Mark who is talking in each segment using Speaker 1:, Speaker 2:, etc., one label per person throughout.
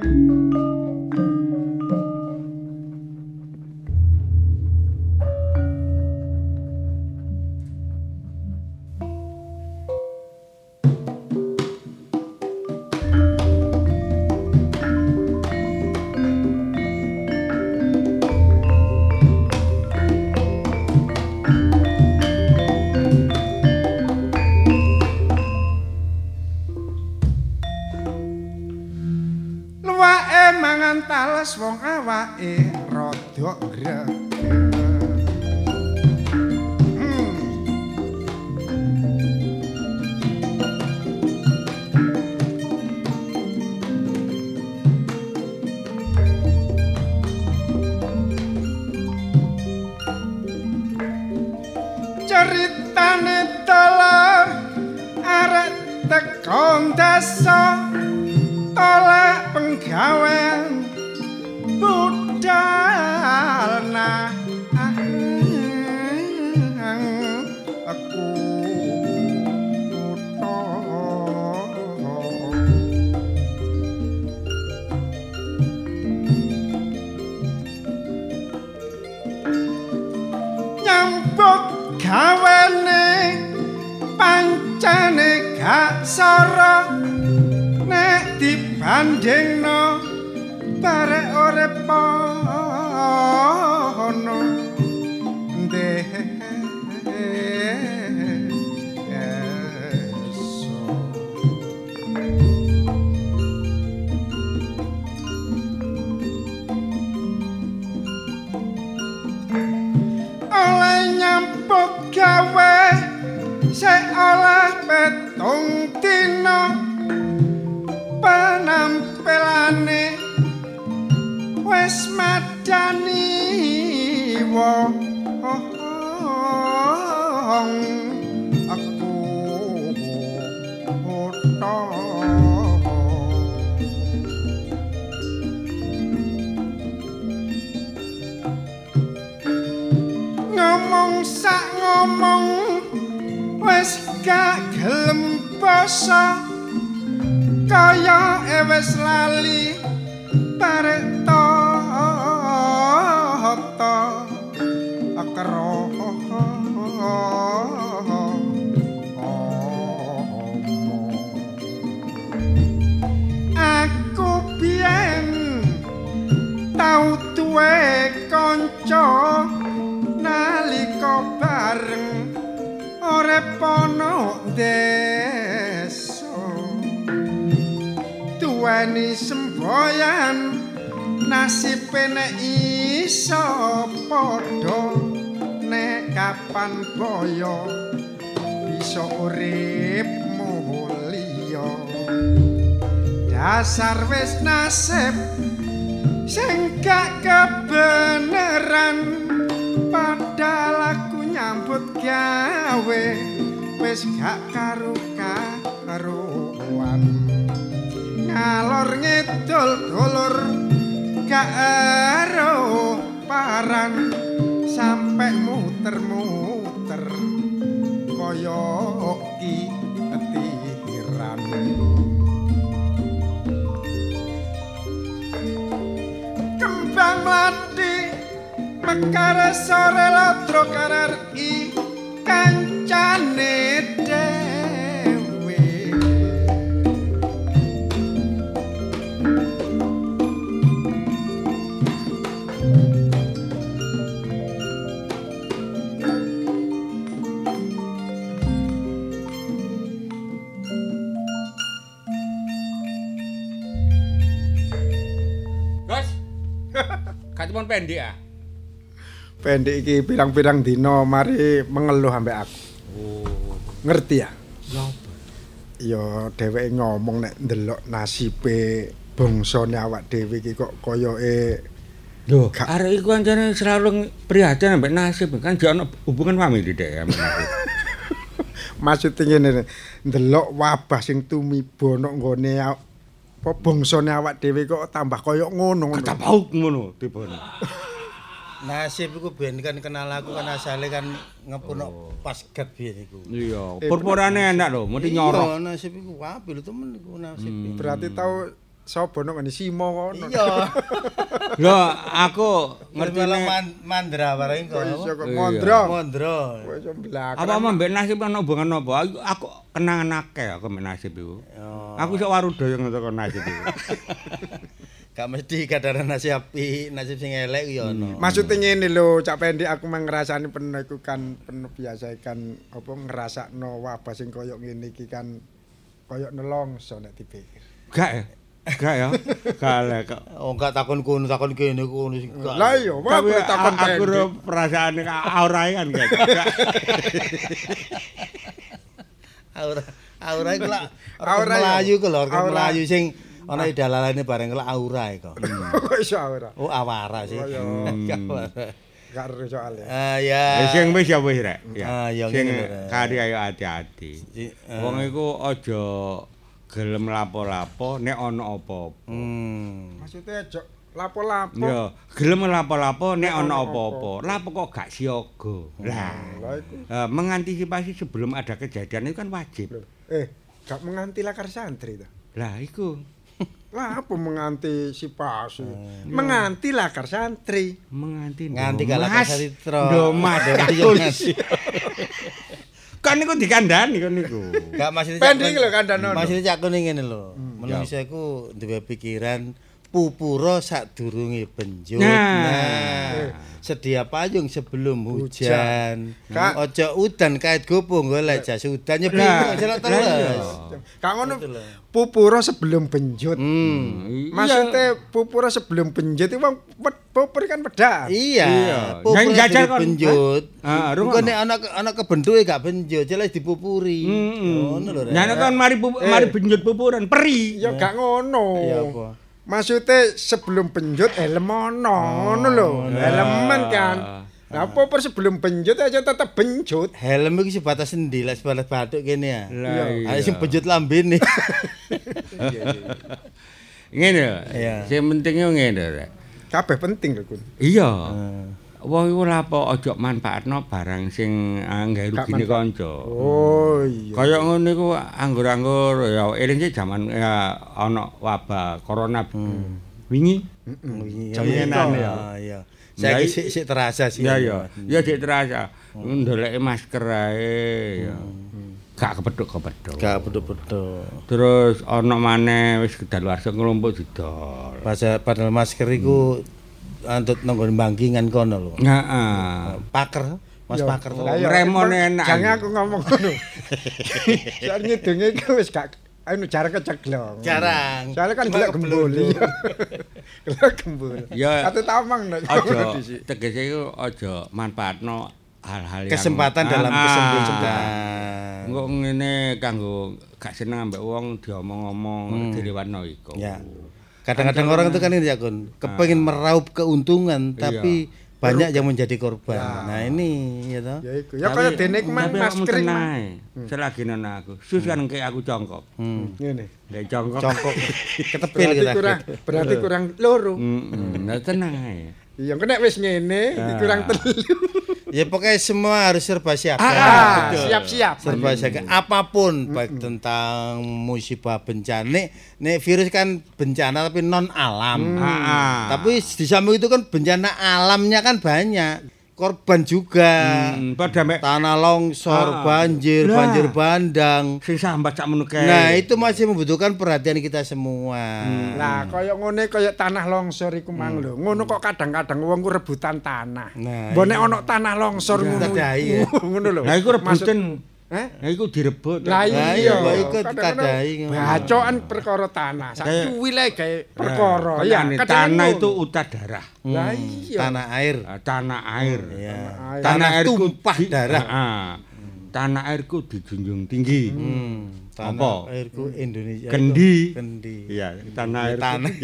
Speaker 1: Música kanca
Speaker 2: nalika bareng ora pono deso tuani semboyan nasibe nek iso padha nek kapan boyo bisa urip mulya. Dasar wis nasib sing
Speaker 1: gak
Speaker 2: kebenaran padahal aku nyambut gawe. Wis gak karo karuan ngalor ngidul dulur gak ero paran. Sampai muter-muter. mlandi mekar sore latro karar i kancane
Speaker 1: cuma pendek ah.
Speaker 2: Pendek iki pirang-pirang dina mari mengeluh ambek aku.
Speaker 1: Oh.
Speaker 2: Ngerti ya?
Speaker 1: Ya?
Speaker 2: Ya dheweke ngomong nek ndelok nasibe bangsane awak dhewe iki kok koyoke
Speaker 1: Lho,
Speaker 2: Gak-
Speaker 1: arek iku ancane selalu prihatin ambek nasib kan jek ono hubungan famili ambek nasib.
Speaker 2: maksud ngene ndelok wabah sing tumiba nggone aw- apa bangsane awak dhewe kok tambah koyo ngono. ngono.
Speaker 1: Ketapauk ngono tibane.
Speaker 3: Nasib iku ben kan kenal aku kan asale kan ngepuno pasgat biyen iku.
Speaker 1: Iya, purpurane enak lho, mesti nyorok.
Speaker 3: Iya, nasib iku apik lho temen iku nasib.
Speaker 2: Berarti tau sapa nek ngene simo ngono.
Speaker 3: Iya.
Speaker 1: Lho, aku
Speaker 3: Ngerti man, mandra bareng kok.
Speaker 2: Kok iso kok mondro.
Speaker 3: Mondro.
Speaker 2: Kok iso belakang.
Speaker 1: apa mau mbek nasib ana hubungan apa? Aku, aku kenangan akeh aku mbek nasib iku.
Speaker 3: Oh.
Speaker 1: Aku sok warudo yang ngerti nasib iku.
Speaker 3: Gak mesti kadang nasib apik, nasib sing elek ku ya ono.
Speaker 2: Maksudnya ngene lho, cak pendek aku mah ngrasani penuh iku kan penuh biasa kan apa ngrasakno wabah sing koyo ngene iki kan koyo nelongso nek dipikir.
Speaker 1: Gak ya? Gak ya? Gak lah kok.
Speaker 3: Oh, gak takon kono, takon kene kono sing gak.
Speaker 2: Lah iya, wah
Speaker 1: Tapi
Speaker 2: takon
Speaker 1: a- aku ro perasaan aurae kan gak. Gak.
Speaker 3: Aura aura iku lak
Speaker 2: Aura.
Speaker 3: Melayu ku lho,
Speaker 2: Aura.
Speaker 3: Melayu sing ana dalalane bareng lak aura iku.
Speaker 2: Kok iso ora?
Speaker 3: Oh, awara sih.
Speaker 2: Oh, iya.
Speaker 3: Awara.
Speaker 2: Gak ero soalnya.
Speaker 3: Ah
Speaker 1: Ya sing wis ya wis rek.
Speaker 3: Ah, ya,
Speaker 1: Sing kari ayo hati-hati.
Speaker 3: Ah.
Speaker 1: Wong iku aja gelem lapo-lapo nek ana apa-apa.
Speaker 3: Hmm.
Speaker 2: Maksudnya aja lapo-lapo.
Speaker 1: Ya, gelem lapo-lapo nek ana apa-apa. Lapo kok gak siaga. Lah,
Speaker 2: Lah iku.
Speaker 1: eh, mengantisipasi sebelum ada kejadian itu kan wajib.
Speaker 2: Eh, gak menganti lakar santri ta.
Speaker 1: Lah iku
Speaker 2: Lah apa mengantisipasi? Menganti lakar santri.
Speaker 1: menganti
Speaker 3: Nganti
Speaker 1: ndomas.
Speaker 3: gak lakar saritra.
Speaker 1: Ndomas. Kan niku dikandani kan niku.
Speaker 3: Gak maksudnya
Speaker 2: Pending lho kandhane.
Speaker 3: Maksudnya cak kuning ngene lho. Manusia iku duwe pikiran pupura sadurunge benjut.
Speaker 1: Nah.
Speaker 3: Sedia payung sebelum hujan.
Speaker 2: Kak.
Speaker 3: Ojo udan kait gopo golek jas udan ya
Speaker 1: Lah,
Speaker 3: bingung jalan
Speaker 1: lah
Speaker 3: terus.
Speaker 2: Gak ngono pupura sebelum benjut.
Speaker 3: Hmm.
Speaker 1: Iya.
Speaker 2: Maksudnya pupura sebelum benjut itu wong pupur kan pedang.
Speaker 3: Iya, pupur
Speaker 1: Yang jajal kon-
Speaker 3: benjut.
Speaker 1: Ah,
Speaker 3: Engko
Speaker 1: no.
Speaker 3: nek anak anak kebentuke gak benjut, jelas dipupuri.
Speaker 1: Heeh.
Speaker 3: Ngono lho.
Speaker 1: Nyana kan mari mari benjut pupuran peri.
Speaker 2: Ya gak ngono.
Speaker 3: Iya apa?
Speaker 2: Maksudnya sebelum benjut helm ono, ngono lho. Helman kan. Nah, pupur sebelum benjut aja tetep benjut.
Speaker 3: Helm iki sebatas endi lek sebatas batuk kene ya.
Speaker 1: Lah iya.
Speaker 3: Sing benjut lambene.
Speaker 1: Ngene.
Speaker 3: Iya.
Speaker 1: Sing pentingnya ngene rek.
Speaker 2: Kabeh penting lho, Kun.
Speaker 1: Iya. Wong iku lapo aja manfaatno barang sing anggawe
Speaker 2: Gak
Speaker 1: rugine kanca.
Speaker 2: Oh iya.
Speaker 1: Kaya ngono iku anggur-anggur ya eling sih jaman ya ana wabah corona wingi.
Speaker 3: Iya,
Speaker 1: Jaminan
Speaker 3: iya.
Speaker 1: ya.
Speaker 3: Ah, Iya.
Speaker 1: Ya,
Speaker 3: Saiki
Speaker 1: i-
Speaker 3: sik sik terasa sih.
Speaker 1: Ya ya. Ya dik terasa. Ndoleki masker ae ya. Gak kepethuk-kepethuk.
Speaker 3: Gak beduk-beduk.
Speaker 1: Terus ana maneh wis kedaluarsa nglumpuk didol.
Speaker 3: Padahal padahal masker iku antut nonggon bangkingan kono lho.
Speaker 1: Heeh.
Speaker 3: Paker, Mas. Paker.
Speaker 2: Lah, iya,
Speaker 1: Remon
Speaker 2: emang
Speaker 1: enak.
Speaker 2: Jangan aku ngomong ngono. Soalnya ngidunge iku wis gak anu jarang keceglong.
Speaker 3: Jarang.
Speaker 2: Soalnya kan gelek gembul. Gelek gembul.
Speaker 1: Ya.
Speaker 2: Kate tamang nek
Speaker 1: Aja tegese iku aja manfaatno hal-hal yang
Speaker 3: Kesempatan dalam
Speaker 1: Ah, ah.
Speaker 3: kesempatan.
Speaker 1: Engko ngene kanggo gak seneng ambek wong diomong-omong dilewatno iku.
Speaker 3: Ya. Kadang-kadang orang itu kan ini ya Kun, kepengen meraup keuntungan tapi banyak yang menjadi korban. Nah, ini ya toh.
Speaker 2: Ya iku. Ya kaya dene kemang masker iki. mang.
Speaker 1: Selagi nang aku. Sus kan kayak aku congkok.
Speaker 3: Hmm.
Speaker 2: Ngene.
Speaker 1: Nek congkok.
Speaker 3: Congkok ketepil kita.
Speaker 2: kurang berarti kurang loro.
Speaker 1: Heeh, nah tenang ae.
Speaker 2: Iya, kena wis ngene, kurang telu.
Speaker 3: Ya pokoknya semua harus serba siap.
Speaker 2: Ah,
Speaker 3: Betul.
Speaker 2: siap-siap.
Speaker 3: Serba siap. Apa pun baik tentang musibah bencana. Nek, nek virus kan bencana tapi non alam.
Speaker 1: Ah, ah.
Speaker 3: Tapi di samping itu kan bencana alamnya kan banyak. Korban juga.
Speaker 1: Hmm, padha mek
Speaker 3: Tanah longsor,
Speaker 1: Ah.
Speaker 3: banjir,
Speaker 1: Lah.
Speaker 3: banjir bandang.
Speaker 1: sing sambat sak menuke.
Speaker 3: Nah, itu masih membutuhkan perhatian kita semua.
Speaker 2: Lah, kaya ngene kaya tanah longsor iku mang lho. Ngono kok kadang-kadang wong ku rebutan tanah.
Speaker 3: Nah,
Speaker 2: Mbok nek ana tanah longsor ngono. Ngono lho.
Speaker 1: Lah iku rebutan
Speaker 4: Eh,
Speaker 1: nah, iku direbut.
Speaker 4: Lah iya,
Speaker 3: iku dikadai.
Speaker 4: Bacokan perkara tanah. Sakuwi le gawe perkara. Ya,
Speaker 1: tanah itu uta darah.
Speaker 4: Hmm.
Speaker 3: Ah, hmm.
Speaker 4: Iya.
Speaker 3: Tanah air.
Speaker 1: Tanah air.
Speaker 3: Tanah
Speaker 1: air
Speaker 3: tumpah darah.
Speaker 1: Ah, ah. Tanah airku dijunjung tinggi.
Speaker 3: Hmm. Tanah airku Indonesia.
Speaker 1: Kendi.
Speaker 3: Kendi.
Speaker 1: Iya, tanah air.
Speaker 3: Tanah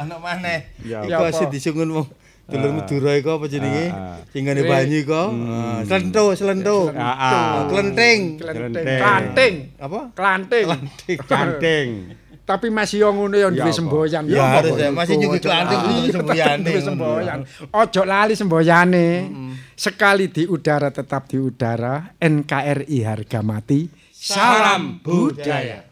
Speaker 3: Anak maneh.
Speaker 1: Ya,
Speaker 4: ya,
Speaker 3: ya, ya, ya, dulur Madura iku apa jenenge?
Speaker 1: Ah, ah.
Speaker 3: Sing ngene banyu iku. Ah, slento.
Speaker 1: Ah, ah.
Speaker 3: Klenting.
Speaker 4: Klanting.
Speaker 3: Apa?
Speaker 4: Klanting.
Speaker 1: Canting.
Speaker 4: Tapi masih yo ngono yo duwe semboyan.
Speaker 3: Ya, harus ya, masih nyugi
Speaker 4: ojo
Speaker 3: klanting untuk semboyane.
Speaker 4: Semboyan. Ojo lali semboyane. Sekali di udara tetap di udara. NKRI harga mati. Salam budaya.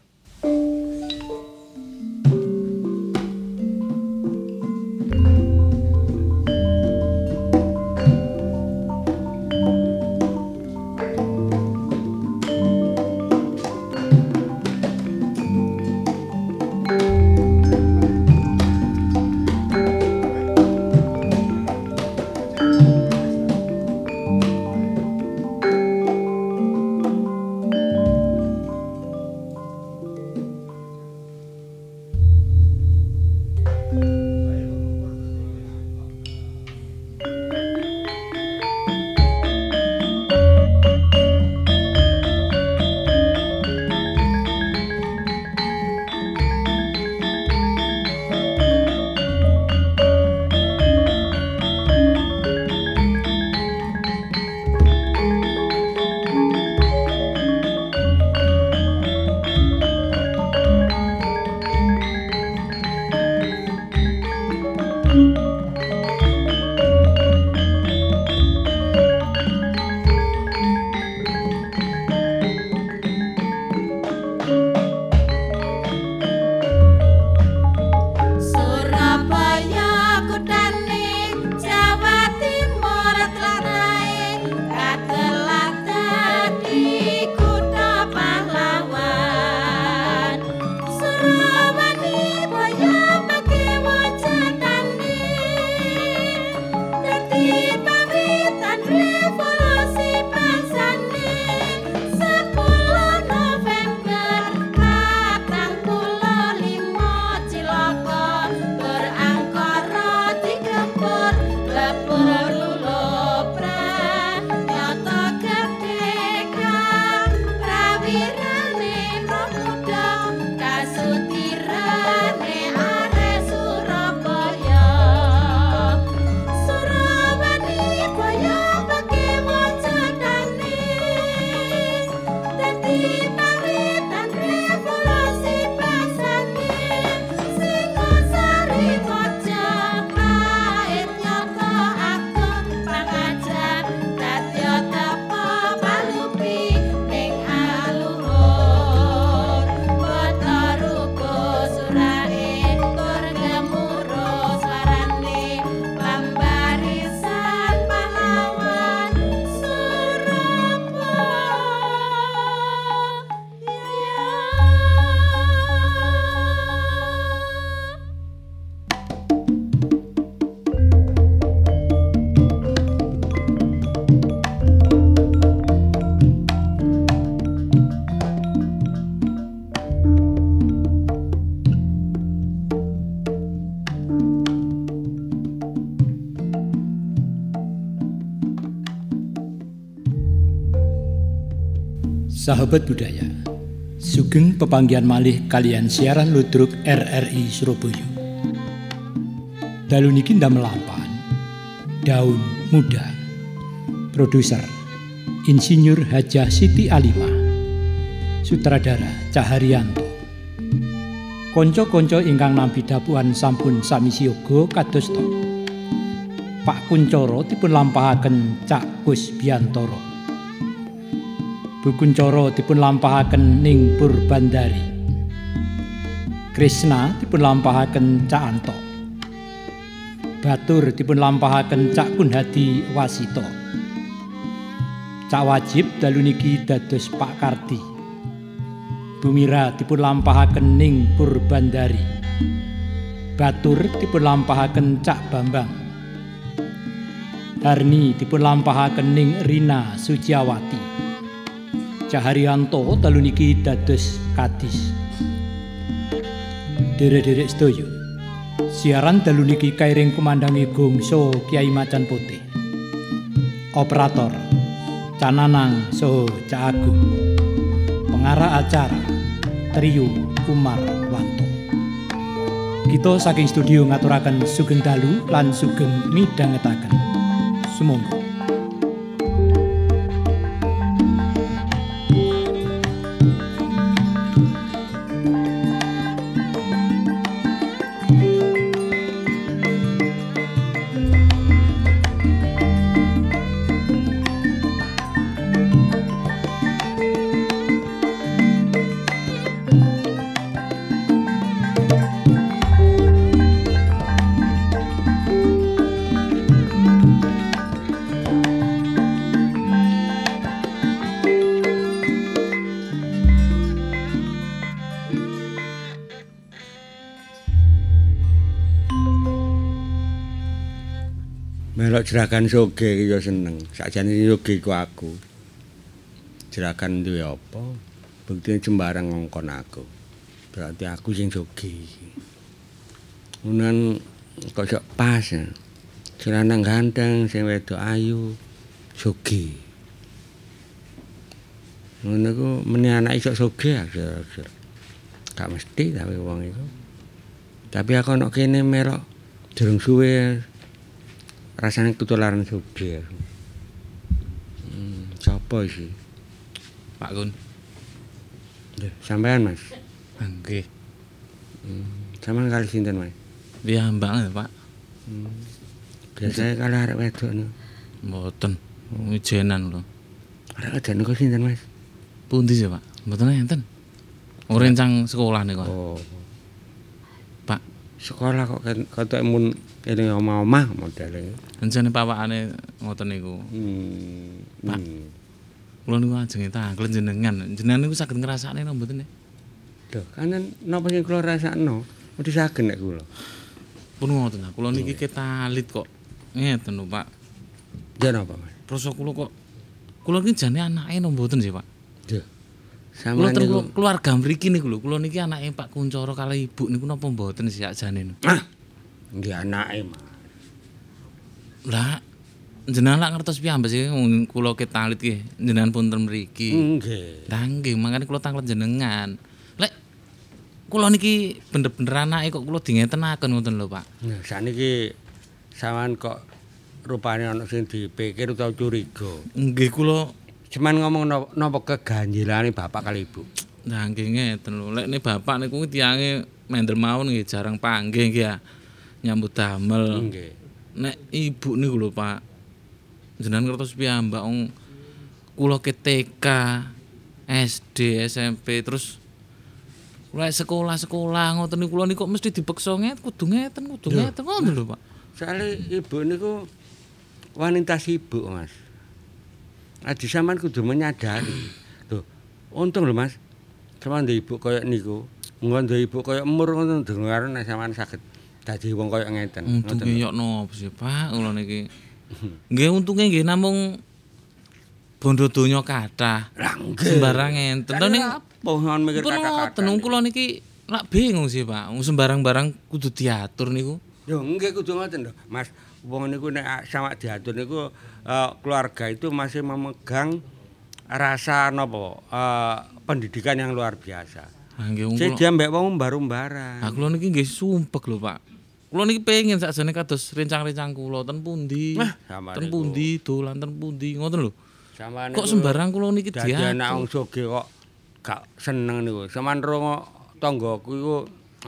Speaker 5: Sahabat budaya, sugeng pepanggian malih kalian siaran ludruk RRI Surabaya. Dalu niki ndamel lampahan Daun Muda. Produser Insinyur Hajah Siti Alimah. Sutradara Caharyanto. Konco-konco ingkang nampi dapuan sampun sami siyoga kados. Pak Kuncoro dipun lampahaken Cak Gus Biantoro. Bu Kuncoro dipun lampahaken ning Purbandari. Krishna dipun lampahaken Cak Anto. Batur dipun lampahaken Cak Kunhadi Wasito. Cak Wajib dalu niki dados Pak Kardi. Bumira dipun lampahaken ning Purbandari. Batur dipun lampahaken Cak Bambang. Harni dipun lampahaken ning Rina Suciawati. Caharyanto telu niki dados kadis. Derek-derek sedaya. Siaran dalu niki kairing kumandangi gongso Kiai Macan Putih. Operator Cananang Soho Cak Agung. Pengarah acara Trio Umar Wanto. Kita saking studio ngaturaken sugeng dalu lan sugeng midhangetaken. Sumangga.
Speaker 1: Jerakan soge ya seneng. Sakjane soge iku aku. Jerakan duwe apa? Buktine jembarang ngongkon aku. Berarti aku sing iki. Unan kok pas. lanang ganteng, sing wedok ayu, soge. Ngono ku meni anak iso soge. Gak mesti tapi wong iku. Tapi aku ana kene melok durung suwe rasanya ketularan soge. Hmm, sapa sih?
Speaker 6: Pak Kun.
Speaker 1: Lho, Sampean Mas.
Speaker 6: Nggih.
Speaker 1: Sampean kali sinten Mas?
Speaker 6: Piyambak Pak.
Speaker 1: Biasanya kalau arek wedok niku.
Speaker 6: Mboten. Wijenan lho.
Speaker 1: Arek wedok niku sinten Mas?
Speaker 6: Pundi sih, Pak? Mboten enten. Rencang sekolah niku.
Speaker 1: Oh,
Speaker 6: Pak,
Speaker 1: sekolah kok ketok mun eling omah-omah modele.
Speaker 6: rencane pawakane ngoten niku.
Speaker 1: Hmm.
Speaker 6: Pak.
Speaker 1: hmm.
Speaker 6: Kula niku ajeng tangklen jenengan. Jenengan niku saged ngrasakne napa mboten?
Speaker 1: Lho, kanen napa sing kula rasakno? Mesti saged nek kula.
Speaker 6: Pun ngoten. Pak. Kula niki ketalit kok. Ngeten lho, Pak.
Speaker 1: Ya napa Mas?
Speaker 6: Rasa kula kok kula niki jane anake napa mboten sih, Pak?
Speaker 1: Lho. Niku
Speaker 6: kula- keluarga mriki niku lho. Kula niki anake Pak Kuncoro kali ibu niku napa mboten sih sakjane niku.
Speaker 1: ah, nggih anake Mas.
Speaker 6: Lah jenengan lak ngertos piyambak sih wong kula ketalit ki jenengan punten mriki.
Speaker 1: Nggih.
Speaker 6: Lah nggih, makane kula tanglet jenengan. Lek kula niki bener-bener anake kok kula dingetenaken ngoten lho, Pak.
Speaker 1: Nah, saniki sampean kok rupane ana sing dipikir utawa curiga.
Speaker 6: Nggih kula
Speaker 1: Cuman ngomong napa keganjilane bapak kali ibu.
Speaker 6: Nah, nggih ngeten lho. Lek ne bapak niku tiange mendel mawon nggih jarang panggih nggih ya. Nyambut damel.
Speaker 1: Nggih.
Speaker 6: Nek ibu niku lho, Pak. Jenengan ngertos piyambak wong kula ke TK, SD, SMP terus kula sekolah-sekolah ngoten niku kula niku mesti dipeksa nget kudu ngeten, kudu ngeten ngoten lho, Pak.
Speaker 1: Soale ibu niku wanita sibuk, Mas. Adi sampean kudu menyadari. Lho, untung lho, Mas. Sampeyan ndek ibu kaya niku. Munggo ndek ibu kaya emur ngono dengar nek sampean saged dadi wong kaya ngeten.
Speaker 6: Untung
Speaker 1: Ngoten lho.
Speaker 6: yo nopo sih, Pak, kula niki. Nggih untunge nggih namung bondo donya kathah. Sembarang enten. Lha ning
Speaker 1: apa ngono mikir
Speaker 6: pun
Speaker 1: kata-kata.
Speaker 6: ngoten wong kula niki lak bingung sih, Pak. Sembarang barang kudu diatur niku.
Speaker 1: Yo nggih kudu ngoten lho, Mas. Wong niku nek sama diatur niku eh, keluarga itu masih memegang rasa napa eh, pendidikan yang luar biasa.
Speaker 6: Ah nggih wong
Speaker 1: Jadi dia mbek wong baru-baran.
Speaker 6: Ah kula niki nggih sumpek lho, Pak. Kula niki pengen sakjane kados rencang-rencang kula ten pundi. Ten pundi dolan ten pundi ngoten lho.
Speaker 1: Sampeyan
Speaker 6: Kok sembarang kula niki
Speaker 1: dadi anak wong soge kok gak seneng niku. Saman rongo tanggaku iku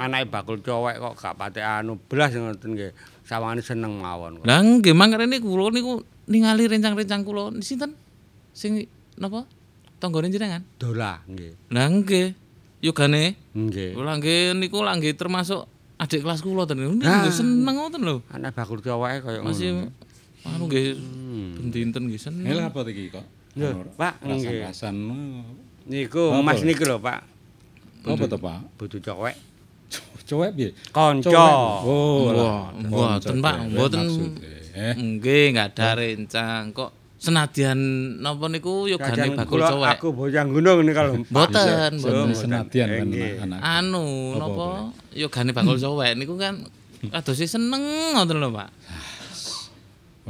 Speaker 1: anake bakul cowek kok gak patek anu blas ngoten nggih. Sawane seneng mawon.
Speaker 6: Lah nggih mangkane niku kula niku ningali rencang-rencang kula sinten? Sing napa? Tanggane jenengan?
Speaker 1: Dolah nggih.
Speaker 6: Lah nggih. Yogane
Speaker 1: Nggih.
Speaker 6: kula nggih niku lah nggih termasuk adik kelas kula ten. Niku
Speaker 1: Ah.
Speaker 6: nggih seneng ngoten lho.
Speaker 1: Anak bakul cowek kaya ngono.
Speaker 6: Masih anu nggih
Speaker 1: Hmm.
Speaker 6: dinten nggih seneng.
Speaker 7: Ini apa iki kok?
Speaker 1: Lho, Pak, nggih.
Speaker 7: Rasan-rasan.
Speaker 1: Niku? Mas niku lho, Pak.
Speaker 7: Apa to, Pak?
Speaker 1: Butuh cowek.
Speaker 7: Cowek piye?
Speaker 1: Kanca.
Speaker 7: Oh,
Speaker 6: Wah, mboten, Pak, mboten.
Speaker 7: Eh,
Speaker 6: Nggih, nggak ada rencang kok senadyan napa niku yogane bakul cowek.
Speaker 1: aku bocah gunung ini kalau
Speaker 6: Mboten, mboten.
Speaker 7: senadyan kan anak.
Speaker 6: Anu napa yogane bakul cowek niku kan kados seneng ngoten lho, Pak.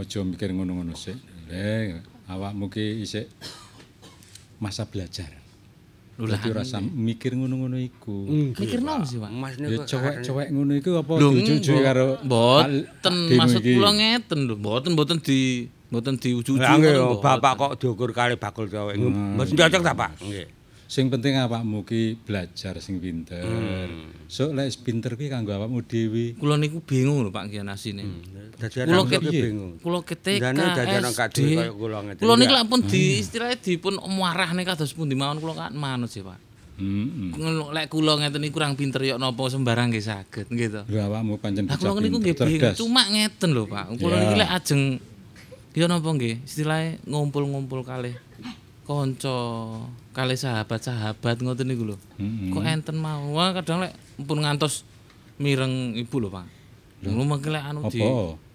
Speaker 7: Ojo mikir ngono-ngono sik. Le, awakmu ki isik masa belajar. Dadi ora usah mikir ngono-ngono iku.
Speaker 6: Mikir napa sih, Pak?
Speaker 1: Mas
Speaker 7: Ya
Speaker 1: niku
Speaker 7: cowek-cowek ngono iku apa diuju karo
Speaker 6: mboten maksud kula ngeten lho, mboten mboten di mboten
Speaker 1: nggih
Speaker 6: ngoten, mboten.
Speaker 1: bapak kok diukur kali bakul cowek. Mboten cocok ta, Pak? Nggih.
Speaker 7: Sing penting awakmu ki belajar sing pinter.
Speaker 1: Hmm.
Speaker 7: Sok lek pinter ki kanggo awakmu dhewe.
Speaker 6: Kula niku bingung lho Pak Kian asine.
Speaker 1: Dadi
Speaker 6: Kula
Speaker 1: anak
Speaker 6: ket
Speaker 1: kok bingung.
Speaker 6: Kula ketek
Speaker 1: Dane dadi anak kadhe
Speaker 6: SD.
Speaker 1: kaya kula ngeten.
Speaker 6: Kula niku lak pun di istilahnya dipun marahne kados pundi mawon kula kan manut sih Pak.
Speaker 7: Heeh.
Speaker 6: Ngono, Lek kula ngeten iki kurang pinter yok napa sembarang nggih saged nggih to.
Speaker 7: Lho awakmu pancen
Speaker 6: Lah kula niku nggih cuma ngeten lho Pak. Kula niki lek ajeng yo napa nggih istilahnya ngumpul-ngumpul kalih kanca kalih sahabat-sahabat ngoten niku lho. Kok enten mau Wah, kadang lek pun ngantos mireng ibu lho Pak. Lho mengki lek anu di?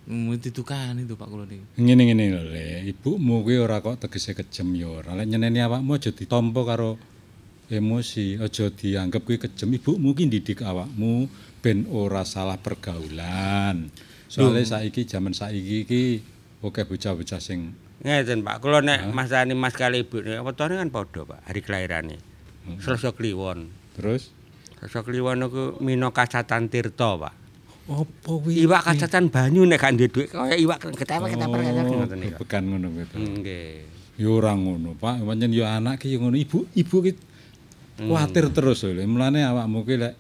Speaker 6: Hmm, didukani itu Pak kula niki.
Speaker 7: Ngene-ngene lho, Le. Ibumu kuwi ora kok tegese kejem ya ora. Lek nyeneni awakmu aja ditampa karo emosi, aja dianggap kuwi kejem. Ibumu ki ndidik awakmu ben ora salah pergaulan. Soalnya saiki zaman saiki iki oke bocah-bocah sing
Speaker 1: Ngeten Pak, kula nek masane Mas kali Ibu nek wetone kan padha Pak, hari kelahirane. Selasa Kliwon.
Speaker 7: terus
Speaker 1: Selasa Kliwon niku mina kacatan tirta, Pak.
Speaker 7: apa kuwi?
Speaker 1: Iwak kacatan banyu nek gak duwe dhuwit kaya iwak ketepek-ketepek ngoten niku.
Speaker 7: Bekan ngono kuwi.
Speaker 1: Nggih.
Speaker 7: Ya ora ngono, Pak. Pancen ya anak ki ya ngono. Ibu ibu ki kuwatir terus lho. Mulane awakmu ki lek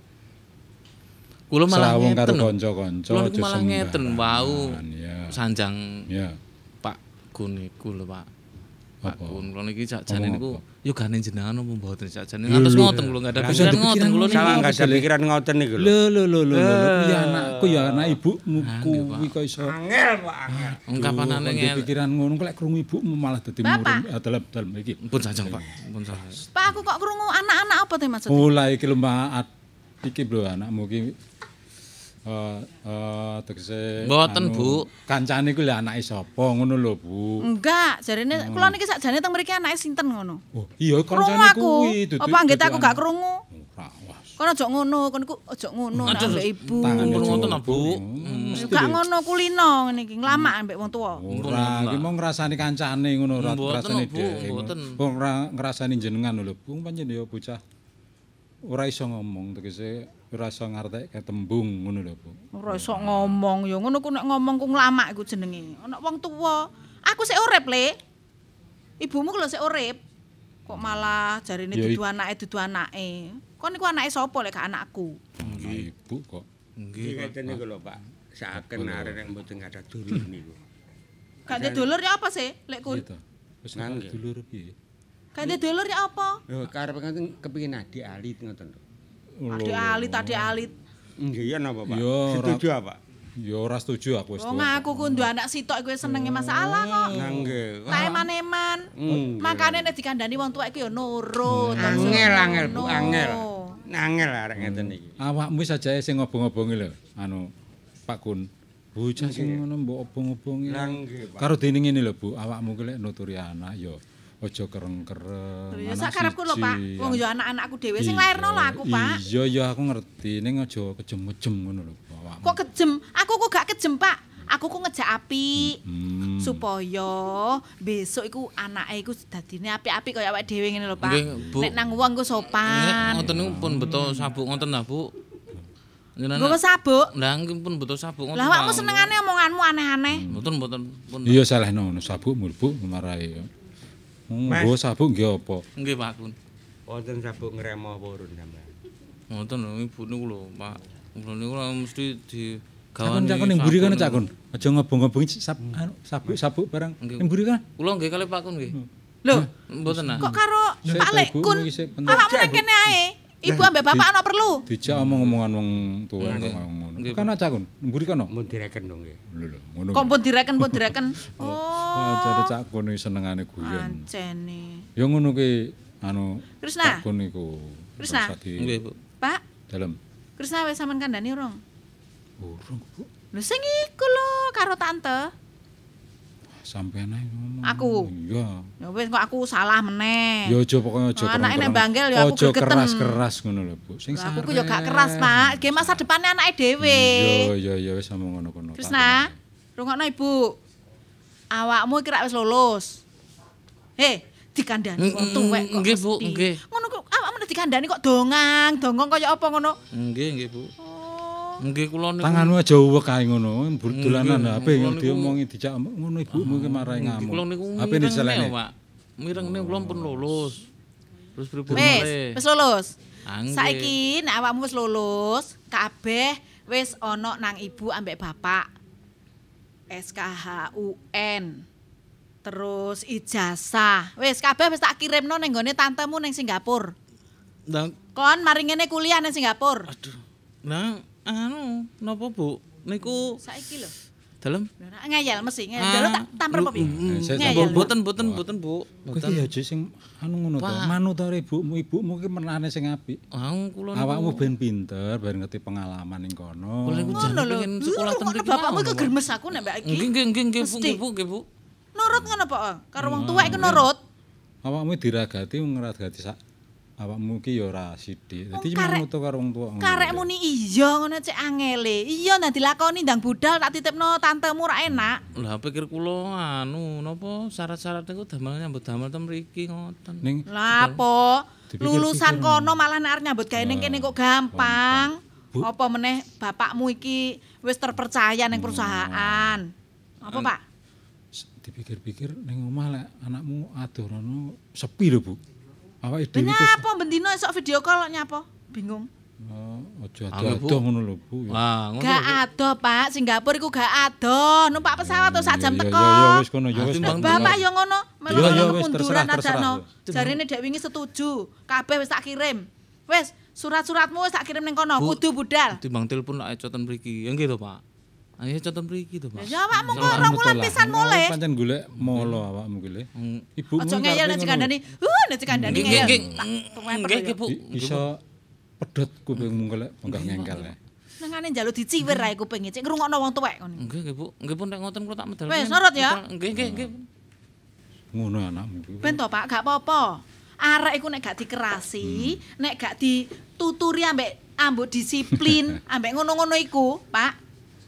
Speaker 6: Kula malah
Speaker 7: karo
Speaker 6: ngeten.
Speaker 7: kanca-kanca
Speaker 6: Kula malah ngeten wau
Speaker 7: Ya.
Speaker 6: sanjang
Speaker 7: Ya.
Speaker 6: Pak Gun niku lho Pak. Pak? Gun kula niki sakjane niku yo gane jenengan apa mboten sakjane. Ngantos ngoten kula enggak ada pikiran ngoten kula.
Speaker 1: Salah
Speaker 6: niku.
Speaker 1: enggak ada pikiran ngoten niku lho.
Speaker 7: Lho lho lho lho kuwi anakku ya anak ibumu kuwi kok iso
Speaker 1: Angel, Pak, angel.
Speaker 6: Ungkapanane ngel.
Speaker 7: pikiran ngono kok lek krungu ibumu malah dadi murung adalah dalam iki.
Speaker 6: Pun sajang Pak. Pun sajang.
Speaker 8: Pak aku kok krungu anak-anak apa teh maksudnya?
Speaker 7: Mulai iki lho maat iki lho anakmu ki eh eh tegese
Speaker 6: Mboten, Bu.
Speaker 7: Kancane ku lho anake sapa ngono lho, Bu.
Speaker 8: Enggak, jarine kula niki sakjane teng mriki anake sinten ngono.
Speaker 7: Oh, iya kancane
Speaker 8: aku.
Speaker 7: kuwi dudu-
Speaker 8: Apa anggit
Speaker 7: dudu
Speaker 8: aku gak
Speaker 7: anak.
Speaker 8: krungu?
Speaker 7: Ora.
Speaker 8: Kono aja ngono, kono ku aja ngono nek
Speaker 6: Aduh,
Speaker 8: ambek ibu.
Speaker 6: Pun ngoten Bu.
Speaker 7: Hmm,
Speaker 8: Ya Gak ngono kulino ngene iki, nglamak ambek wong tuwa.
Speaker 7: Ora, iki mau ngrasani kancane ngono ora ngrasani
Speaker 6: Bu,
Speaker 7: dhewe.
Speaker 6: mboten.
Speaker 7: Wong ora ngrasani jenengan lho, Bu. Pancen ya bocah ora iso ngomong tegese ora iso ngartekke tembung ngono lho, Bu.
Speaker 8: Ora iso ngomong ya ngono ku nek ngomong ku nglamak iku jenenge. Ana wong tuwa. Aku sik urip, Le. Ibumu ku lho sik urip. Kok malah jarine dudu anake dudu anake. Kon niku anake sapa lek gak anakku?
Speaker 7: Ibu kok.
Speaker 1: Nggih, ngeten niku lho, Pak. Saken arek nek mboten ada dulur niku.
Speaker 8: Gak ada dulur ya apa sih, lek kun?
Speaker 7: Gitu. Wis
Speaker 1: Nangge.
Speaker 7: dulur piye?
Speaker 8: Ada dulur ya apa?
Speaker 1: Yo karep ngeten kepengin adik alit ngoten lho.
Speaker 8: Adik alit, adik alit.
Speaker 1: Nggih, ya napa, Pak?
Speaker 7: Yo,
Speaker 1: Setuju apa?
Speaker 7: Ya ora setuju aku wis
Speaker 8: Wong aku ku nduwe anak sitok iku senenge masalah kok.
Speaker 1: Nggih.
Speaker 8: Tak eman-eman.
Speaker 1: Hmm,
Speaker 8: Makane nek dikandani wong tuwa iku ya nurut.
Speaker 1: Angel, angel, Bu, angel. Angel arek ngeten iki.
Speaker 7: Awakmu wis aja sing ngobong-obongi lho, anu Pak Kun. Bocah sing ngono mbok obong-obongi.
Speaker 1: Nggih, Pak.
Speaker 7: Karo dene ngene lho, Bu, awakmu ki lek nuturi anak ya aja kereng-kereng.
Speaker 8: Ya sak karepku lho, Pak. Wong
Speaker 7: ya.
Speaker 8: anak-anakku dhewe sing
Speaker 7: Iya,
Speaker 8: lairno lho aku, Pak.
Speaker 7: Iya, ya aku ngerti, ning aja kejem-kejem ngono lho, awakmu.
Speaker 8: Kok kejem? Aku kok gak kejem, Pak. Aku kok ngejak api.
Speaker 7: Hmm.
Speaker 8: supaya besok iku anake iku dadine apik-apik kaya awake dhewe ngene lho, Pak.
Speaker 6: Nggih, Bu.
Speaker 8: Nek nang wong ku sopan.
Speaker 6: ngoten niku pun beto sabuk ngoten lah, Bu.
Speaker 8: Nggo sabuk.
Speaker 6: Lah nggih pun beto sabuk ngoten.
Speaker 8: Lah awakmu
Speaker 6: Pak.
Speaker 8: senengane omonganmu aneh-aneh.
Speaker 6: Mboten mboten pun.
Speaker 7: Iya salah ngono, sabuk mulbu marahi. Hmm,
Speaker 1: Mas.
Speaker 7: nggo sabuk nggih apa?
Speaker 6: Nggih, Pak Kun.
Speaker 1: Wonten sabuk ngremo purun sampean.
Speaker 6: Ngoten lho ibu niku lho, Pak. Kula niku mesti di
Speaker 7: Cakun cakun ning mburi kana cakun. Aja ngobong-ngobongi sab, anu, sabuk-sabuk barang ning mburi kana.
Speaker 6: Kula nggih kali Pak Kun nggih.
Speaker 8: Lho,
Speaker 6: Mboten nah.
Speaker 8: kok karo Pak Lek kun awakmu nek kene ae. Ibu ambek bapak ana perlu.
Speaker 7: Dijak omong-omongan wong tuwa kok ngono.
Speaker 6: Nggih,
Speaker 7: Kana cakun, mburi kana.
Speaker 1: Mun direken dong nggih.
Speaker 7: Lho lho, ngono.
Speaker 8: Kok pun direken pun direken.
Speaker 7: Oh, jare cakun iki senengane guyon.
Speaker 8: ancene.
Speaker 7: Ya ngono ki anu
Speaker 8: Krisna,
Speaker 7: cakun niku.
Speaker 8: Krisna.
Speaker 6: Nggih, Bu.
Speaker 8: Pak,
Speaker 7: Dalem.
Speaker 8: Krisna wis sampean kandhani urung?
Speaker 7: Urung, Bu.
Speaker 8: Lho sing iku lho karo tante.
Speaker 7: Sampean ae ngomong.
Speaker 8: Aku?
Speaker 7: Iya.
Speaker 8: Ya wis kok aku salah meneh.
Speaker 7: Ya aja pokoke aja
Speaker 8: Oh, anake nek banggel ya aku
Speaker 7: Aja keras-keras ngono lho, Bu. Sing
Speaker 8: Lah, aku ku ya gak keras, Pak. Ge masa depannya anake dhewe.
Speaker 7: Iya, iya, iya wis sama ngono-ngono. tak
Speaker 8: Krisna, rungokno Ibu. Awakmu iki rak wis lulus. He, dikandani wong tuwek kok.
Speaker 6: Nggih, Bu,
Speaker 8: mesti.
Speaker 6: nggih.
Speaker 8: Ngono kok awakmu nek dikandani kok dongang, dongong kaya apa ngono.
Speaker 6: Nggih, nggih, Bu. Nggih kula niku.
Speaker 7: Tanganmu aja uwek kae ngono, dolanan. HP diomongi dijak ngono ibumu ki marahi
Speaker 6: Nggih,
Speaker 7: ngamuk.
Speaker 6: Kula niku
Speaker 7: HP
Speaker 6: mireng nih, Pak. Kula pun lulus. Terus pripun
Speaker 8: Wis,
Speaker 6: malih?
Speaker 8: wis lulus.
Speaker 6: Ah.
Speaker 8: Saiki nek awakmu wis lulus, kabeh wis ana nang ibu ambek bapak. SKHUN. Terus ijazah. Wis kabeh wis tak kirimno ning gone tantemu ning Singapura.
Speaker 6: Lah,
Speaker 8: Kon mari ngene kuliah ning Singapura.
Speaker 6: aduh. Nah, anu, napa, Bu? Niku
Speaker 8: Saiki lho.
Speaker 6: dalem
Speaker 8: Ngeyel mesti ngeyel.
Speaker 6: Ah,
Speaker 8: tak tampar apa piye?
Speaker 7: Eh,
Speaker 8: Ngeyel.
Speaker 6: Boten, boten, boten, Bu. Boten.
Speaker 7: ki aja sing anu ngono to.
Speaker 6: Pak.
Speaker 7: Manut to ibumu, ibumu ki menane sing apik.
Speaker 6: Ah, kula.
Speaker 7: Awakmu ben pinter, ben ngerti pengalaman ning kono.
Speaker 6: Kula niku
Speaker 8: lho.
Speaker 6: pengen sekolah ten
Speaker 8: kok
Speaker 6: mriki
Speaker 8: bapakmu iku germes aku nek mbak iki.
Speaker 6: Nggih, nggih, nggih, Bu, nggih, Bu, nggih, Bu.
Speaker 8: Nurut ngono Pak. Karo wong tuwek iku nurut.
Speaker 7: Awakmu diragati ngragati sak awakmu ki ya ora sithik. Dadi to karo wong tuwa.
Speaker 8: Karek muni iya ngono cek angele. Iya ndak dilakoni ndang budal tak titipno tantemu ra enak.
Speaker 6: Lah pikir kula anu napa syarat-syarat niku damel nyambut damel ten mriki ngoten.
Speaker 7: Ning
Speaker 8: Lah apa? Lulusan kono malah nek arep nyambut gawe ning kene kok gampang. Apa meneh bapakmu iki wis terpercaya ning perusahaan. Apa, Pak?
Speaker 7: dipikir-pikir ning omah lek anakmu adonono sepi lho, Bu. Awake dhewe
Speaker 8: Nyapa bendino esok video call nyapa? Bingung.
Speaker 7: Oh, aja
Speaker 6: Angel, Bu.
Speaker 7: ado ngono lho, Bu. Ya.
Speaker 6: Lah, ngono.
Speaker 8: Gak ado, Pak. Singapura iku gak ado. Numpak pesawat tuh sak jam teko.
Speaker 7: wis kono, ya wis.
Speaker 8: Bapak yo ngono, melu ngono
Speaker 7: wis, terserah, terserah.
Speaker 8: Jarine dek wingi setuju. Kabeh wis tak kirim. Wis, surat-suratmu wis tak kirim ning kono, kudu budal.
Speaker 6: Timbang telepon lak eco ten mriki. Ya nggih to, Pak. Ayo ten mriki to, Pak.
Speaker 8: Ya awakmu kok
Speaker 7: to
Speaker 8: wulan pisan mulai.
Speaker 7: Pancen golek molo awakmu.
Speaker 6: Hmm.
Speaker 7: Ibumu
Speaker 8: Aja ngeyel nek cikandani. Uh, nek cikandani
Speaker 6: Nggih,
Speaker 8: ngeyel.
Speaker 6: nggih, nggih. Nggih, Bu.
Speaker 7: Iso pedhot kupingmu golek bengkak ngengkel le.
Speaker 8: Nengane njaluk diciwir ae kupinge, cek ngrungokno wong tuwek ngono.
Speaker 6: Nggih, nggih, Bu. Nggih pun nek ngoten kula tak medal.
Speaker 8: Wis, nurut ya.
Speaker 6: Nggih, nggih, nggih.
Speaker 7: Ngono anakmu.
Speaker 8: Ben to, Pak, gak apa-apa. Arek iku nek gak dikerasi, nek gak dituturi ambek ambek disiplin, ambek ngono-ngono iku, Pak.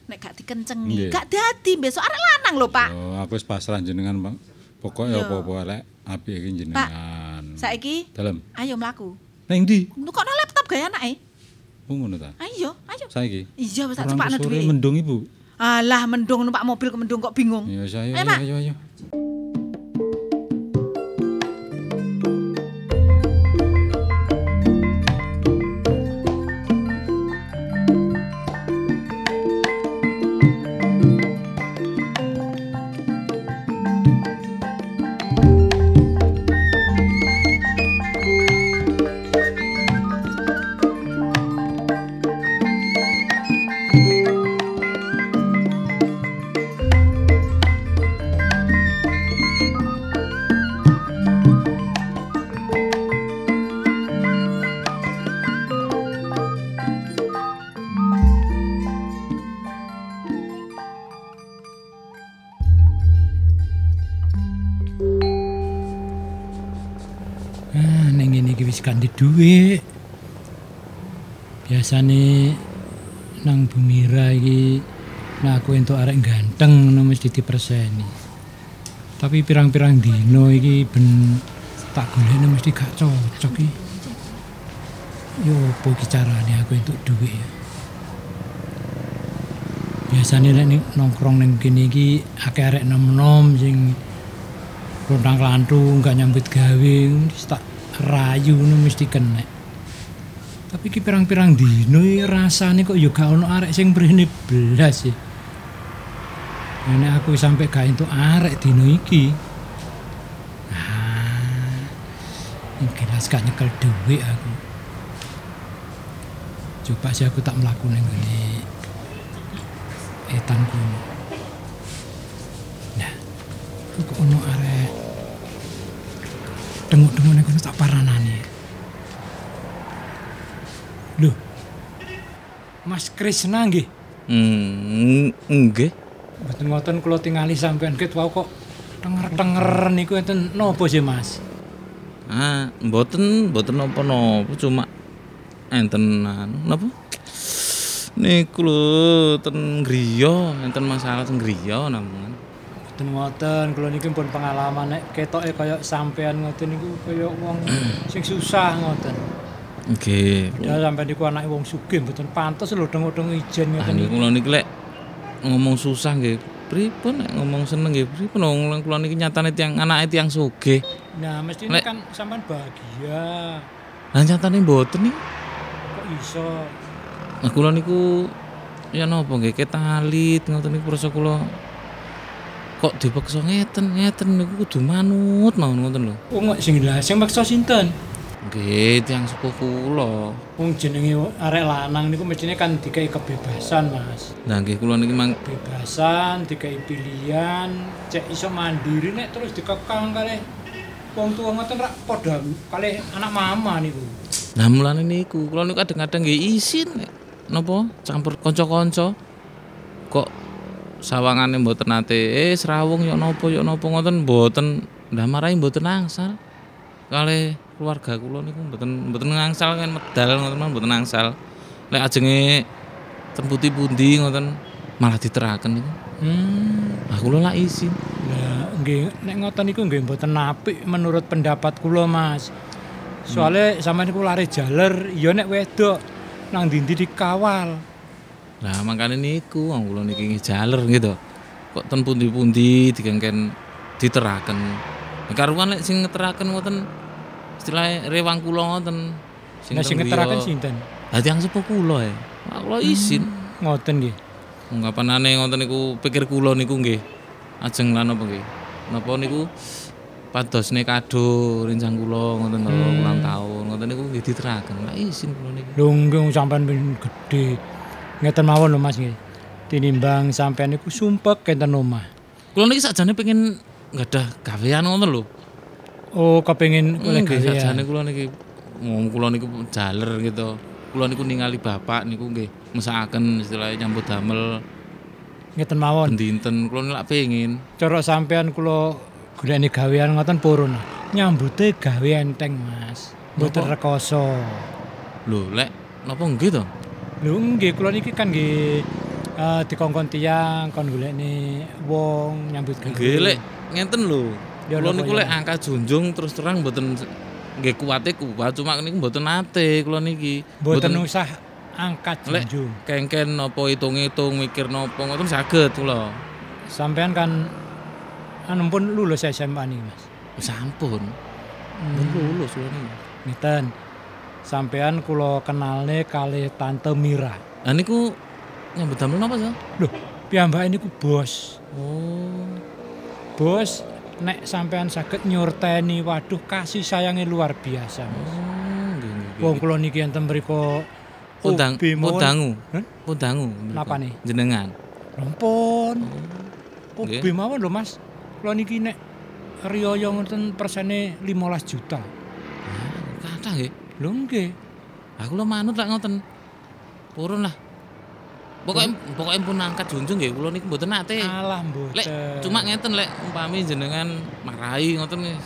Speaker 8: Nek gak dikencengi,
Speaker 7: Nggih.
Speaker 8: gak dadi besok arek lanang lho, Pak.
Speaker 7: Oh, aku wis pasrah jenengan, Bang. Pokoke
Speaker 8: Iya.
Speaker 7: apa-apa lek apik iki jenengan.
Speaker 8: Saiki
Speaker 7: Dalem.
Speaker 8: ayo mlaku.
Speaker 7: Ning ndi?
Speaker 8: Nukokno laptop gaya anake.
Speaker 7: Oh ngono ta.
Speaker 8: Ayo, ayo.
Speaker 7: Saiki.
Speaker 8: Iya wis tak cepakno dhuwit.
Speaker 7: mendung Ibu.
Speaker 8: Alah mendung numpak mobil kok mendung kok bingung.
Speaker 7: Ya saya
Speaker 8: Ayo,
Speaker 7: ayo
Speaker 8: Pak.
Speaker 7: ayo ayo.
Speaker 5: Biasane nang Bumira iki nek aku entuk arek ganteng ngono mesti diperseni. Tapi pirang-pirang dino iki ben tak golekne mesti gak cocok iki. Yo opo iki carane aku entuk dhuwit ya. Biasane ning- nongkrong ning kene iki akeh arek nom-nom sing Rontang lantung gak nyambut gawe wis tak rayu ngono mesti kena. Tapi ki pirang-pirang dino rasane kok ya gak ono arek sing mrene blas ya. Nek aku sampe gak entuk arek dino iki. Ah. Ini jelas gak nyekel duit aku. Coba sih aku tak melakukan ini etan kuno. Nah, kok ono arek dengu-dengu nek tak paranane. Lho. Mas Krisna nggih.
Speaker 6: Hmm, nggih.
Speaker 5: Mboten ngoten kula tingali sampean ket wau kok Tenger-tenger niku enten nopo sih, Mas?
Speaker 6: Ah, mboten mboten napa-napa cuma enten anu napa? Niku lho ten griya, enten masalah ten griya namung.
Speaker 5: Mboten ngoten, kula niki pun pengalaman nek ketoke kaya sampean ngoten niku kaya wong sing susah ngoten.
Speaker 6: Nggih.
Speaker 5: Ya sampean niku anake wong sugih mboten pantes lho deng-deng ijen ngoten niku.
Speaker 6: kula niki lek ngomong susah nggih pripun nek ngomong seneng nggih pripun wong kula niki nyatane tiyang anake tiyang sugih.
Speaker 5: Nah, mestine
Speaker 6: Lek-
Speaker 5: kan sampean bahagia.
Speaker 6: Lah nyatane mboten nih.
Speaker 5: Kok iso?
Speaker 6: Nah kula niku ya napa nggih ketalit ngoten niku rasa kula kok dipaksa ngeten ngeten niku kudu manut mawon ngoten lho.
Speaker 5: Wong kok sing lah sing maksa sinten?
Speaker 6: Nggih tiyang sepuh kula.
Speaker 5: Wong jenenge arek lanang niku mestine kan dikai kebebasan, Mas.
Speaker 6: Lah nggih kula niki mang
Speaker 5: Kebebasan, dikai pilihan, cek iso mandiri nek terus dikekang kalih wong tua ngoten rak padha kalih anak mama niku.
Speaker 6: Lah mulane niku kula niku kadang-kadang nggih isin napa campur kanca-kanca kok sawangane mboten nate eh serawung yo napa yo napa ngoten mboten ndah marahi mboten angsal. Kali keluarga kula niku mboten mboten ngangsal kan medal ngoten mboten angsal. Lek ajenge ten pundi-pundi ngoten malah diteraken niku.
Speaker 5: Hmm.
Speaker 6: Ah kula lak isin.
Speaker 5: Lah nggih nek ngoten niku nggih mboten apik menurut pendapat kula, Mas. Soale sampean niku lari jaler, ya nek wedok nang ndi dikawal.
Speaker 6: Lah makane niku wong kula niki jaler gitu. Kok ten pundi-pundi digengken diteraken. Karuan lek sing ngeteraken ngoten istilahnya rewang kula ngoten.
Speaker 5: Nah sing ngeteraken sinten?
Speaker 6: Lah tiyang sepuh kula ya. Wah, kula isin.
Speaker 5: Ngoten nggih.
Speaker 6: Ungkapanane ngoten niku pikir kula niku nggih ajeng lan apa nggih. Napa niku padosne kado rencang kula ngoten lho ulang tahun ngoten niku nggih diteraken. Lah isin kula niku.
Speaker 5: Lho nggih sampean gedhe. Ngeten mawon lho Mas nggih. Tinimbang sampean niku sumpek kenten omah.
Speaker 6: Kula niki sakjane pengen nggak gawean ngoten lho.
Speaker 5: Oh, kepengin
Speaker 6: Nggih
Speaker 5: gawean.
Speaker 6: sakjane kula niki wong kula niku jaler gitu. Kula niku ningali bapak niku nggih mesakaken istilahnya nyambut damel
Speaker 5: Ngeten mawon.
Speaker 6: dinten kula lak pengin.
Speaker 5: Cara sampean kula golekne gawean ngoten purun. Nyambute gawe enteng, Mas. Mboten rekoso.
Speaker 6: Lho lek napa nggih to?
Speaker 5: Lho nggih kula niki kan nggih eh dikongkon tiyang kon golekne wong nyambut gawe.
Speaker 6: Nggih lek ngenten lho.
Speaker 5: Ya,
Speaker 6: Kula niku
Speaker 5: ya?
Speaker 6: lek angka junjung terus terang mboten nggih kuwate kuat cuma niku mboten nate kula niki.
Speaker 5: Mboten usah angkat junjung.
Speaker 6: kengken napa hitung-hitung mikir napa ngoten saged kula.
Speaker 5: Sampean kan anu pun lulus SMA nih, Mas.
Speaker 6: Sampun.
Speaker 5: Hmm.
Speaker 6: Lulus kula niki.
Speaker 5: Ngeten. Sampean kula kenalne kali Tante Mira.
Speaker 6: Lah niku nyambut damel napa sih?
Speaker 5: Loh, piyambake niku bos.
Speaker 6: Oh.
Speaker 5: Bos, nek sampean saged nyurteni, waduh kasih sayangnya luar biasa. Mas.
Speaker 6: Oh.
Speaker 5: Wong kula niki enten mriku
Speaker 6: pundangu.
Speaker 5: Hah?
Speaker 6: Pundangu.
Speaker 5: Napa nih?
Speaker 6: Jenengan.
Speaker 5: Rompon.
Speaker 6: Nggih.
Speaker 5: Hobi mawon lho Mas. Kula niki nek riyaya ngoten persene 15 juta.
Speaker 6: Kathah nggih.
Speaker 5: Lho nggih.
Speaker 6: Aku lo manut lak ngoten. Purun lah. Pokoknya pokoknya pun angkat junjung nggih kula niku mboten nate.
Speaker 5: Alah
Speaker 6: Lek
Speaker 5: mboten.
Speaker 6: cuma ngeten lek umpami jenengan marahi ngoten nggih.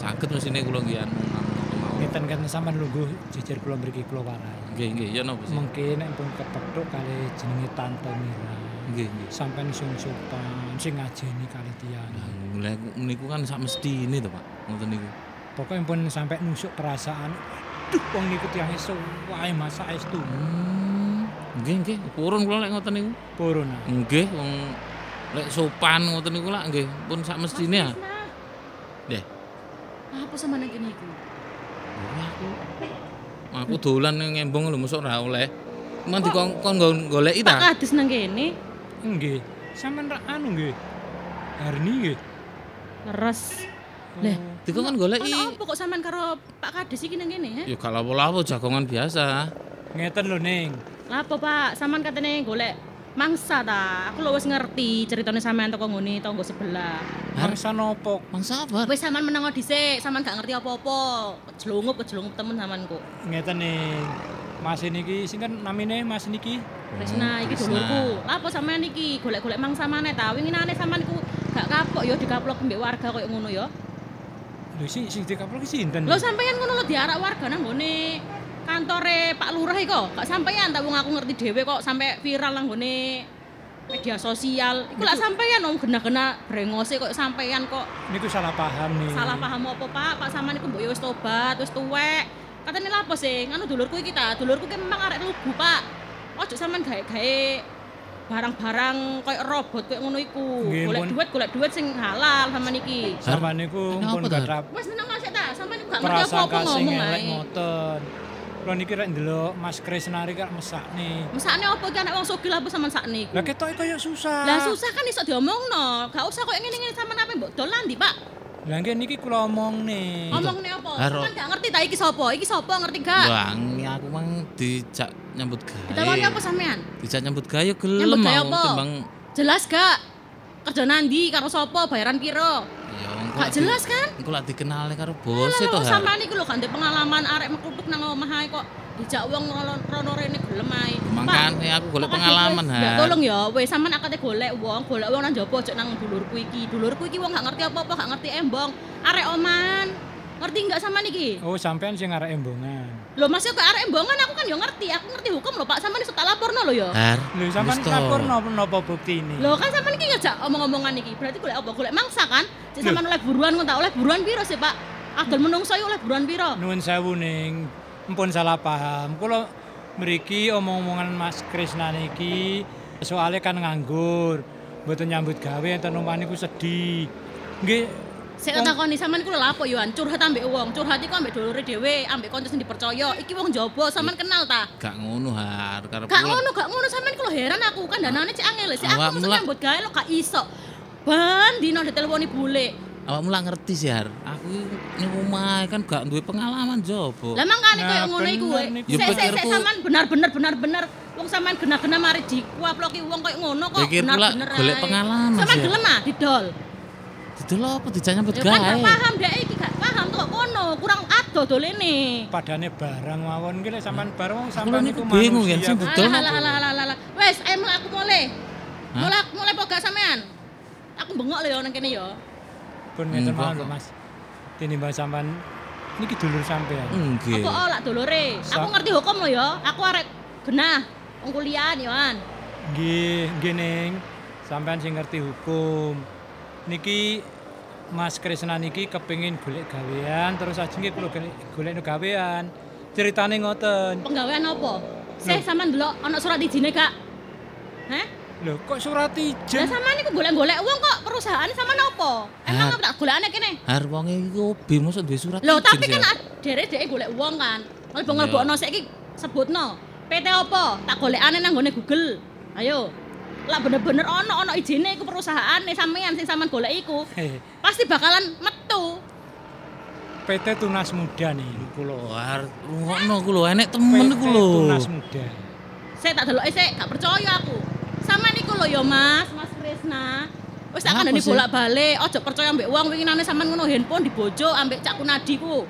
Speaker 6: Saged mesine kula nggih anu ngoten mawon.
Speaker 5: ngeten kan sampean lungguh jejer kula mriki kula warai.
Speaker 6: Nggih nggih ya napa sih?
Speaker 5: Mengke nek pun kepethuk kali jenenge Tante Mira.
Speaker 6: Nggih nggih.
Speaker 5: Sampeyan sing sopan, sing ngajeni kali tiyang.
Speaker 6: Lah niku kan sak mestine to, Pak. Ngoten niku.
Speaker 5: Pokoknya pun sampai nusuk perasaan. Aduh, wong niku tiyang suwae masa estu.
Speaker 6: Hmm. Nggih nggih. Purun kula lek ngoten niku.
Speaker 5: Purun.
Speaker 6: Nggih wong lek sopan ngoten niku lak nggih pun sak mestine ya. Nggih.
Speaker 9: Apa sama nang kene iku?
Speaker 6: Oh, aku aku dolan ngembong lho mosok ora oleh. Man dikon kon goleki
Speaker 9: Pak
Speaker 6: ta?
Speaker 9: Kades nang kene.
Speaker 5: Nggih. Sampeyan ra anu nggih. Harni nggih.
Speaker 9: Leres. Lah,
Speaker 6: Dikon kon goleki.
Speaker 9: apa kok sampean karo Pak Kades iki nang kene?
Speaker 6: Ya gak lapo-lapo jagongan biasa.
Speaker 5: Ngeten lho Ning.
Speaker 9: Apa, Pak? Sampean katene golek mangsa ta? Aku lho wis ngerti ceritane sampean teko ngene tangga sebelah.
Speaker 5: Mangsa nopo?
Speaker 6: Mang sabar.
Speaker 9: Wis sampean menengo dhisik, sampean gak ngerti apa-apa. Kejlungup, kejlungup temen sampean kok.
Speaker 5: Ngeten Ning. Mas niki sing kan namine Mas niki.
Speaker 9: Tresna iki
Speaker 6: Tresna.
Speaker 9: dulurku. Lah apa sampean iki golek-golek mangsa maneh ta? Winginane sampean iku gak gak kapok ya dikaplok mbek warga koyo ngono ya.
Speaker 5: Lho sing sing dikaplok ki sinten?
Speaker 9: Lho sampeyan ngono lho diarak warga nang nggone kantore Pak Lurah iki kok. Gak sampeyan ta wong aku ngerti dhewe kok sampe viral nang nggone media sosial. Iku lak sampeyan om gena-gena brengose kok sampeyan kok
Speaker 5: niku salah paham nih.
Speaker 9: salah paham apa Pak? Pak sampean iku mbok ya wis tobat, wis tuwek. Katene lha apa sih? Nganu dulurku iki ta. Dulurku ki memang arek lugu, Pak. Ojo sampean gawe-gawe barang-barang koyo robot koyo ngono iku. Golek duit, golek duit sing halal sampean iki.
Speaker 5: Sampeyan niku
Speaker 6: Ini
Speaker 5: pun
Speaker 6: apa, Dar?
Speaker 5: gadah
Speaker 9: Wes tenang sik ta, sampean gak ngerti
Speaker 5: sing
Speaker 9: ngomong ae.
Speaker 5: ngoten. Kula niki rek ndelok Mas Krisnari kak mesakne.
Speaker 9: Mesakne apa iki anak wong sugih lah apa sampean sakne iku.
Speaker 5: Lah ketoke kaya susah.
Speaker 9: Lah susah kan iso diomongno. Gak usah koyo ngene-ngene sampean apa mbok dolan ndi, Pak.
Speaker 5: Lah nggih niki kula omongne.
Speaker 9: Ngomongne apa? Sampean gak ngerti ta iki sapa? Iki sapa ngerti gak?
Speaker 6: Wangi aku mang dijak nyambut gawe.
Speaker 9: Ditawari apa sampean?
Speaker 6: Dijak nyambut gawe yo gelem
Speaker 9: Nyambut gawe
Speaker 6: mau timbang
Speaker 9: Jelas gak? Kerja nandi karo sapa? Bayaran piro?
Speaker 6: Ya
Speaker 9: Gak jelas kan?
Speaker 6: Engko lak dikenali karo bos
Speaker 9: Lah,
Speaker 6: itu har.
Speaker 9: sampean iki lho gak pengalaman arek mekutuk nang omah ae kok dijak wong rono- rene gelem ae.
Speaker 6: Makane aku golek pengalaman
Speaker 9: wis, Ya tolong ya, wis sampean akate golek wong, golek wong nang jaba ojo nang dulurku iki. Dulurku iki wong gak ngerti apa-apa, gak ngerti embong. Arek oman. Ngerti enggak sampean iki?
Speaker 5: Oh, sampean sing arek embongan.
Speaker 9: Lho Mas kok arek embongan aku kan yo ngerti, aku ngerti hukum lho Pak, sampean iso tak laporno lho ya.
Speaker 6: Har.
Speaker 5: Lho sampean
Speaker 6: wis to.
Speaker 5: lapor napa napa buktine?
Speaker 9: Lho kan sampean iki ngejak omong-omongan iki. Berarti golek apa? Golek mangsa kan? Cek sampean oleh buruan ngono tak oleh buruan piro sih, Pak? Adol menungso iki oleh buruan piro?
Speaker 5: Nuwun sewu ning empun salah paham. Kula mriki omong-omongan Mas Krisna niki soalnya kan nganggur. Mboten nyambut gawe enten omah niku sedih. Nggih.
Speaker 9: Sik
Speaker 5: wong-
Speaker 9: tak takoni sampean iku lho apa Yohan? Curhat ambek wong, curhat iku ambek dulure dhewe, ambek kanca sing dipercaya. Iki wong jaba, sampean kenal ta?
Speaker 6: Gak ngono har karo
Speaker 9: Gak ngono, gak ngono sampean lho heran aku kan danane cek angel. Sik aku
Speaker 6: Awak
Speaker 9: mesti nyambut gawe lo gak iso. Ban dino diteleponi bule.
Speaker 6: Awakmu lak ngerti sih har. Aku ning omah kan gak duwe pengalaman jobo.
Speaker 9: Lah mangkane
Speaker 5: Nah,
Speaker 9: koyo ngono iku.
Speaker 6: Ya,
Speaker 9: Sik sik sik
Speaker 6: pikirku-
Speaker 9: sampean benar-bener benar-bener wong sampean gena-gena mari dikuaploki wong koyo ngono kok
Speaker 6: lak
Speaker 9: benar-bener.
Speaker 6: golek pengalaman
Speaker 9: Sampean
Speaker 6: sih.
Speaker 9: gelem ah didol.
Speaker 6: Didol apa dijak nyambut
Speaker 9: Ya kan gak
Speaker 6: gawe.
Speaker 9: paham dek iki gak paham kok kono, kurang ado dolene.
Speaker 5: padane barang mawon ki lek sampean barang wong
Speaker 6: Aku
Speaker 5: sampean
Speaker 6: niku bingung
Speaker 5: manusia.
Speaker 6: sing
Speaker 9: Alah
Speaker 6: Pak.
Speaker 9: alah alah alah alah. Wes, ayo mlaku mulai. Mulai mulai poga sampean. Aku bengok lho ya nang kene ya.
Speaker 5: Pun ngeten mawon lho. Mas. Tinimbang sampean niki dulur sampean.
Speaker 6: Nggih.
Speaker 9: Apa lak dolore? Aku ngerti hukum lho ya. Aku arek genah wong kuliah Yohan.
Speaker 5: Nggih, nggih Ning. Sampean sing ngerti hukum. Niki Mas Krisna niki kepengin golek gawean terus ajenge kula golek golek gawean. Ceritane ngoten.
Speaker 9: Penggawean apa? Seh sampean delok ana surat izine gak? Hah?
Speaker 5: Lho, kok surat
Speaker 9: Lah
Speaker 5: ijen?
Speaker 9: sampean niku golek-golek wong kok perusahaan sama apa? Emang apa tak golekane kene?
Speaker 6: Har wong iki hobi mosok duwe surat.
Speaker 9: Loh,
Speaker 6: izin
Speaker 9: tapi kan dere dhek golek wong kan.
Speaker 6: Iya.
Speaker 9: Ngelbong-ngelbokno saiki sebutno. PT apa? Tak golekane nang gone Google. Ayo. Lah bener-bener ono ono izine iku perusahaan sampean sing sampean golek iku.
Speaker 5: Heh,
Speaker 9: Pasti bakalan metu.
Speaker 5: PT Tunas Muda nih.
Speaker 6: Iku lho har rungokno ku lho enek temen
Speaker 5: PT
Speaker 6: iku lho.
Speaker 5: Tunas Muda.
Speaker 9: Saya tak delok sik, gak percaya aku. Sampean iku lho ya Mas, Mas Krisna. Wis tak
Speaker 6: sih?
Speaker 9: bolak-balik, ojo percaya ambek wong winginane sampean ngono handphone dibojo ambek cak kunadi ku.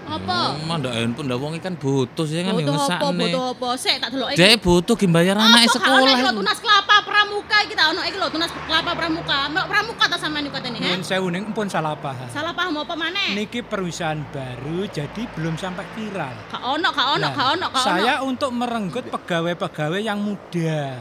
Speaker 9: Apa?
Speaker 6: Hmm, Mandak handphone ndak wong kan butuh sih kan
Speaker 9: Butuh apa, butuh apa? Sik tak delok iki.
Speaker 6: Dek butuh ki bayar anake
Speaker 9: Apa, gak
Speaker 6: sekolah. iku.
Speaker 9: tunas kelapa pramuka iki ta ono iki lho tunas kelapa pramuka. Melok pramuka ta sampean iku katene, he?
Speaker 5: Nuwun sewu ning pun salah paham.
Speaker 9: Salah paham apa maneh?
Speaker 5: Niki perusahaan baru jadi belum sampai viral.
Speaker 9: Gak ono, gak ono, gak ono, gak ono.
Speaker 5: Saya untuk merenggut pegawai-pegawai yang muda.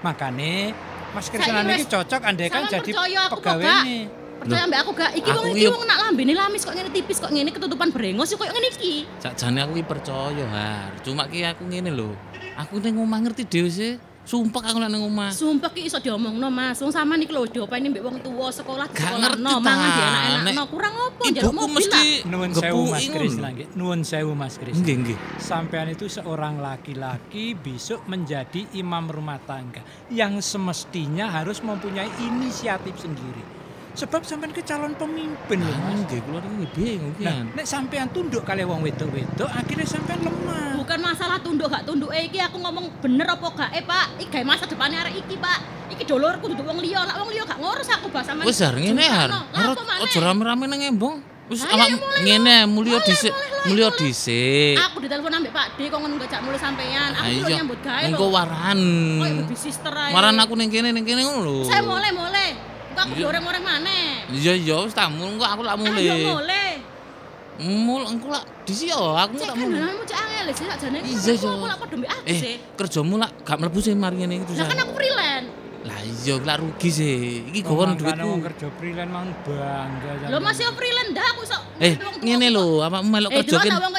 Speaker 5: Makanya Mas Krisna
Speaker 9: wis-
Speaker 5: cocok andai kan jadi pegawai ini.
Speaker 9: Percaya ambek aku gak? Iki
Speaker 6: Aku
Speaker 9: wong iki wong nak lambene lamis kok ngene tipis kok ngene ketutupan brengos kok ngene iki.
Speaker 6: Sakjane aku ki percaya har. Cuma ki aku ngene lho. Aku ning omah ngerti dhewe sih. Sumpah aku ning omah.
Speaker 9: Sumpah ki iso diomongno Mas. Wong sampean iki lho diopeni mbek wong tuwa sekolah
Speaker 6: Gak
Speaker 9: sekolah
Speaker 6: ngerti
Speaker 9: no,
Speaker 6: ta,
Speaker 9: mangan enak-enakno. Kurang opo njaluk mobil
Speaker 6: mesti.
Speaker 5: Nuwun sewu Mas
Speaker 6: ngono.
Speaker 5: nggih. Nuwun sewu Mas Krisna.
Speaker 6: Nggih nggih.
Speaker 5: Sampean itu seorang laki-laki besok menjadi imam rumah tangga yang semestinya harus mempunyai inisiatif sendiri. Sebab sampean ke calon pemimpin loh Mas.
Speaker 6: Nggih kula niki bingung ki.
Speaker 5: Nah, nek sampean tunduk kali wong wedok-wedok akhirnya sampean lemah.
Speaker 9: Bukan masalah tunduk gak tunduk eh iki aku ngomong bener apa gak eh Pak. Iki gawe masa depane arek iki Pak. Iki dolorku duduk wong liya, lak wong liya gak ngurus aku bahas sampean.
Speaker 6: Wis har ngene har. Aja rame-rame nang embong. Wis
Speaker 9: Ayo,
Speaker 6: awak ngene mulya dhisik. Mulya dhisik.
Speaker 9: Aku ditelepon ambek Pak D kok ngono gak mulai sampean. Aku lho nyambut gawe
Speaker 6: Engko
Speaker 9: lho.
Speaker 6: waran.
Speaker 9: Koyo baby sister ae.
Speaker 6: Waran aku ning kene ning kene ngono lho.
Speaker 9: Saya mulai Engko aku dioreng-oreng maneh.
Speaker 6: Iya iya wis tak mul engko aku lak
Speaker 9: Ayo
Speaker 6: mulih.
Speaker 9: mulih.
Speaker 6: Mul engko lak disi yo aku
Speaker 9: Cek
Speaker 6: tak mulih.
Speaker 9: kandanganmu cek angel sih sakjane.
Speaker 6: Iya, iya.
Speaker 9: Aku lak padha mbek aku
Speaker 6: Eh,
Speaker 9: sih.
Speaker 6: kerjamu lak gak mlebu sih mari ngene iki
Speaker 9: Lah kan aku freelance.
Speaker 6: Lah iya lak rugi sih. Iki gowon duitku.
Speaker 5: wong kerja freelance mau bangga.
Speaker 9: Lho masih freelance dah aku iso.
Speaker 6: Eh, ngene lho, awakmu melok
Speaker 9: Eh,
Speaker 6: kerja
Speaker 9: delok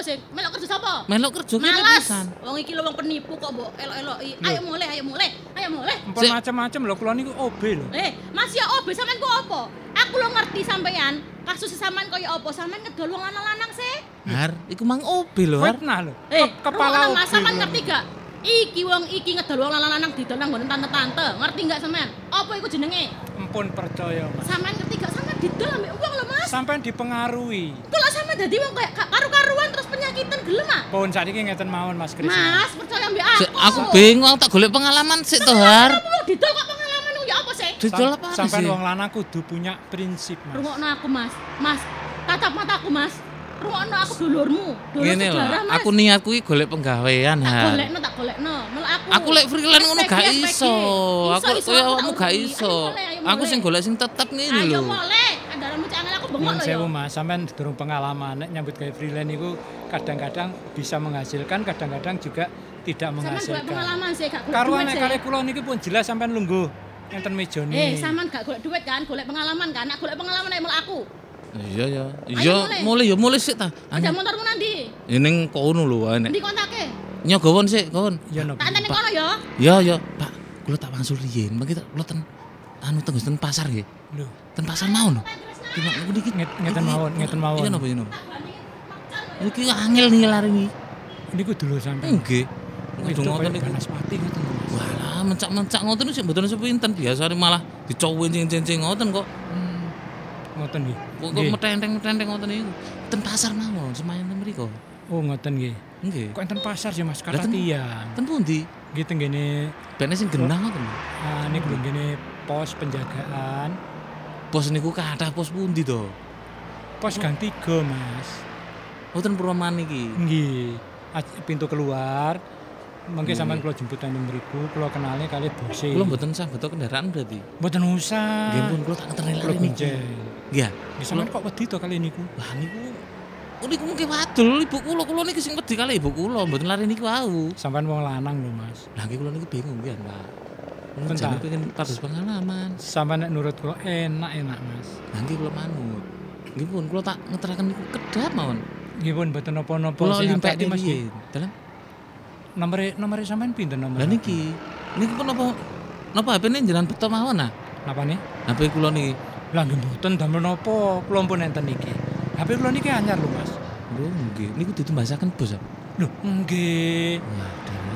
Speaker 9: apa sih? Melok kerja sapa?
Speaker 6: Melok kerja kene
Speaker 9: Malas.
Speaker 6: pisan.
Speaker 9: Wong iki lho wong penipu kok mbok elok-eloki. Ayo mulai, ayo mulai. Ayo mulai.
Speaker 5: Empun
Speaker 6: Sik.
Speaker 5: macam-macam lho kula niku OB lho.
Speaker 9: Eh, Mas ya obe sampean ku apa? Aku lo ngerti sampean. Kasus sampean kaya apa? Sampean ngedol wong lanang-lanang sih.
Speaker 6: Har, iku mang obe lho, Har.
Speaker 5: Fitnah lho.
Speaker 9: Eh,
Speaker 5: Ke- kepala OB.
Speaker 9: Mas, sampean ngerti gak? Iki wong iki ngedol wong lanang-lanang didol nang tante-tante. Ngerti gak sampean? Apa iku jenenge?
Speaker 5: Empun percaya, Mas.
Speaker 9: Sampean ngerti gak didol ambek wong lho, Mas.
Speaker 5: Sampean dipengaruhi.
Speaker 9: Kalau sampean dadi wong kayak karu-karuan terus penyakitan gelem ah.
Speaker 5: Pun saiki ngeten mawon Mas Kris.
Speaker 9: Mas, percaya ambek aku.
Speaker 6: Sik, aku bingung tak golek pengalaman sik to, Har.
Speaker 9: Didol kok pengalaman ya apa sih?
Speaker 6: Didol apa
Speaker 5: Sampean
Speaker 6: sih?
Speaker 5: wong lanang kudu punya prinsip, Mas.
Speaker 9: Rungokno aku, Mas. Mas, tatap mataku, Mas. Rungokno aku dulurmu. Dulur
Speaker 6: lho,
Speaker 9: sejarah, Mas.
Speaker 6: aku niatku iki golek penggawean,
Speaker 9: tak
Speaker 6: Har.
Speaker 9: golekno, tak golekno. Mel aku.
Speaker 6: Aku lek freelance ngono gak iso. Aku koyo
Speaker 9: aku
Speaker 6: awakmu
Speaker 9: tak
Speaker 6: gak iso.
Speaker 9: Ayo ayo
Speaker 6: Aku sing golek sing tetep ngene
Speaker 9: Ayo
Speaker 6: lho.
Speaker 9: mulai. Andaranmu cek angel aku bengok
Speaker 5: Nyuwun
Speaker 9: lho
Speaker 5: sewu
Speaker 9: ya.
Speaker 5: Mas, sampean durung pengalaman nek nyambut gawe freelance niku kadang-kadang bisa menghasilkan, kadang-kadang juga tidak menghasilkan.
Speaker 9: pengalaman sih, gak
Speaker 5: Karuan nek kali kula niki pun jelas sampean lungguh enten mejane.
Speaker 9: Eh, sampean gak golek duit kan, golek pengalaman kan. Nek golek pengalaman ayo mel aku.
Speaker 6: Iya ya. Iya,
Speaker 9: mulai.
Speaker 6: mulai ya mulai sik ta.
Speaker 9: Ada motormu nanti.
Speaker 6: Ya ning kono lho wae nek.
Speaker 9: Ndi kontake?
Speaker 6: Nyogowon sik, kawan.
Speaker 5: Ya napa?
Speaker 9: Tak kono ya.
Speaker 6: Ya ya, Pak. Kula tak wangsul riyen. Tak kula ten anu tenggus ten pasar nggih.
Speaker 5: Lho,
Speaker 6: Ten pasar mau no. Cuma niku niki
Speaker 5: Nget- ngeten mawon, ngeten mawon.
Speaker 6: Iya napa ya napa. Iki angel nih lari iki.
Speaker 5: niku dulu sampean.
Speaker 6: Nggih. Kudu ngoten niku.
Speaker 5: Banaspati ngoten lho, Mas.
Speaker 6: Walah, mencak-mencak ngoten sih mboten sepinten biasane malah dicowin cincin-cincin ngoten kok.
Speaker 5: Hmm. Ngoten nggih.
Speaker 6: Kok
Speaker 5: Nggih.
Speaker 6: metenteng-metenteng ngoten niku. Ten pasar mawon semayan ten mriko.
Speaker 5: Oh, ngoten nggih.
Speaker 6: Nggih.
Speaker 5: Kok enten pasar sih Mas, kata
Speaker 6: ten-
Speaker 5: tiang.
Speaker 6: Ten pundi?
Speaker 5: Nggih tenggene
Speaker 6: Bene sing genah ngoten.
Speaker 5: ah niku lho ngene pos penjagaan.
Speaker 6: Pos niku kathah pos pundi to?
Speaker 5: Pos gang 3, Mas.
Speaker 6: Mboten perumahan iki.
Speaker 5: Nggih. Pintu keluar. Mungkin sampean kula jemput nang mriku, kula kenale kali bose.
Speaker 6: Kula mboten saged kendaraan berarti.
Speaker 5: Mboten usah.
Speaker 6: Nggih pun kula tak
Speaker 5: Kula
Speaker 6: lari niki. Nggih.
Speaker 5: Nggih sampean kok wedi to kali niku?
Speaker 6: Lah niku Oh niku mungkin wadul ibu kula kula niki sing wedi kali ibu kula mboten lari niku wau.
Speaker 5: Sampean wong lanang lho, Mas.
Speaker 6: Lah nggih kula niku bingung nggih, Pak. Jane pengen pados pengalaman.
Speaker 5: Sampean nek nurut kula enak-enak, Mas.
Speaker 6: Lah nggih kula manut. Nggih pun kula tak ngeteraken niku kedap mawon.
Speaker 5: Nggih pun mboten napa-napa sing
Speaker 6: limpek
Speaker 5: apik, Mas.
Speaker 6: Dalam
Speaker 5: Nomere nomere sampean pinten nomor?
Speaker 6: lah niki. Niki pun napa napa HP-ne jenengan beto mawon nah.
Speaker 5: Napa nih?
Speaker 6: HP kula niki.
Speaker 5: Lah nggih mboten damel napa, kula pun enten iki. HP kula niki anyar lho, Mas.
Speaker 6: Lho nggih niku ditumbasaken bos.
Speaker 5: Lho, nggih.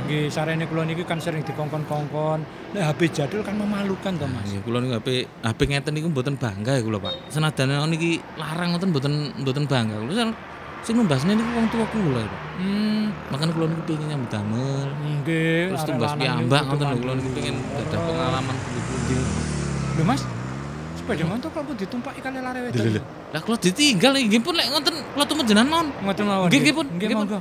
Speaker 5: Nggih, sarene kula niki kan sering dikongkon-kongkon. Nek HP jadul kan memalukan to, Mas.
Speaker 6: Nggih kula niku HP HP ngeten niku mboten bangga ya kula, Pak. Senajan niki larang ngoten mboten mboten bangga. Kula sing- numbasne niku wong tuwa kula, Pak.
Speaker 5: Hmm,
Speaker 6: Makanya kula niku pengen nyambut damel.
Speaker 5: nggih.
Speaker 6: Terus tumbas
Speaker 5: kudu
Speaker 6: ngoten lho kula niku pengen gadah pengalaman pundi-pundi.
Speaker 5: Lho, Mas. Sepeda motor kalau pun ditumpaki kali lare wedok.
Speaker 6: Lah kula ditinggal nggih pun lek ngoten kula tumpun jenengan mawon.
Speaker 5: Ngoten mawon.
Speaker 6: Nggih, pun.
Speaker 5: Nggih, monggo.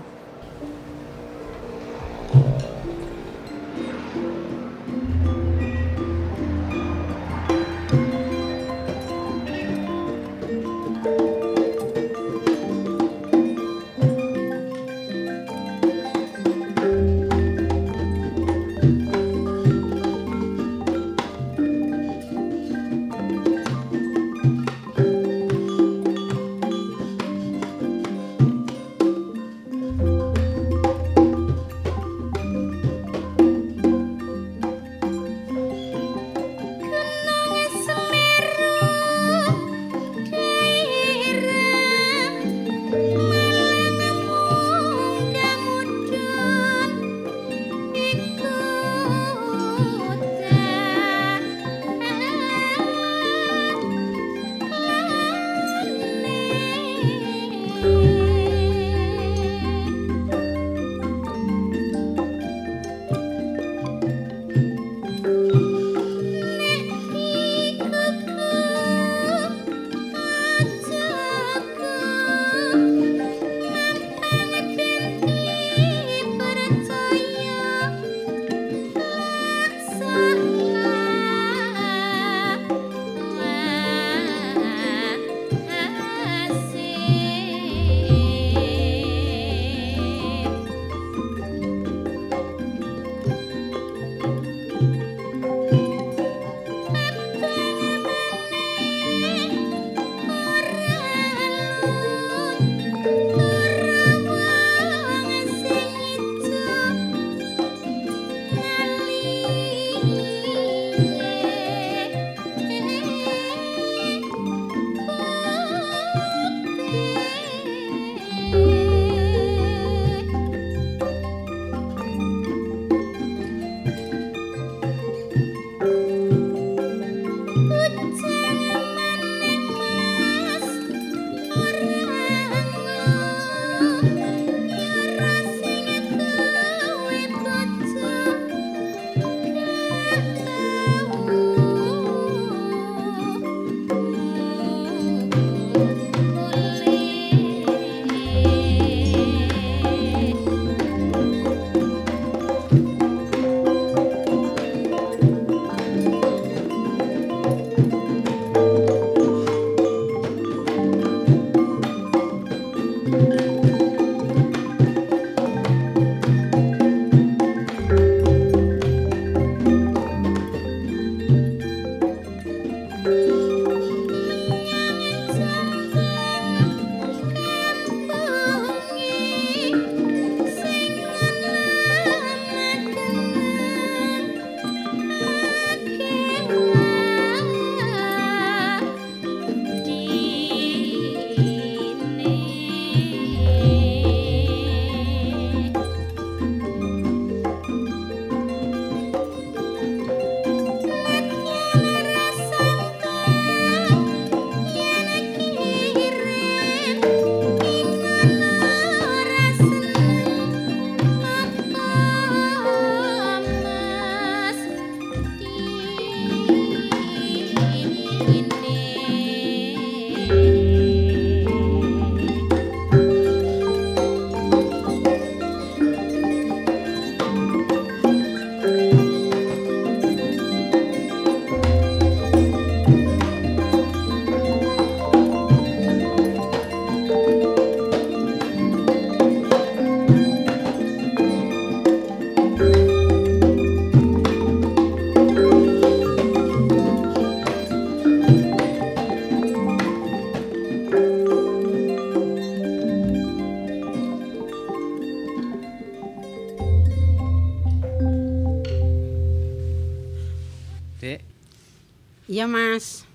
Speaker 10: Iya, Mas.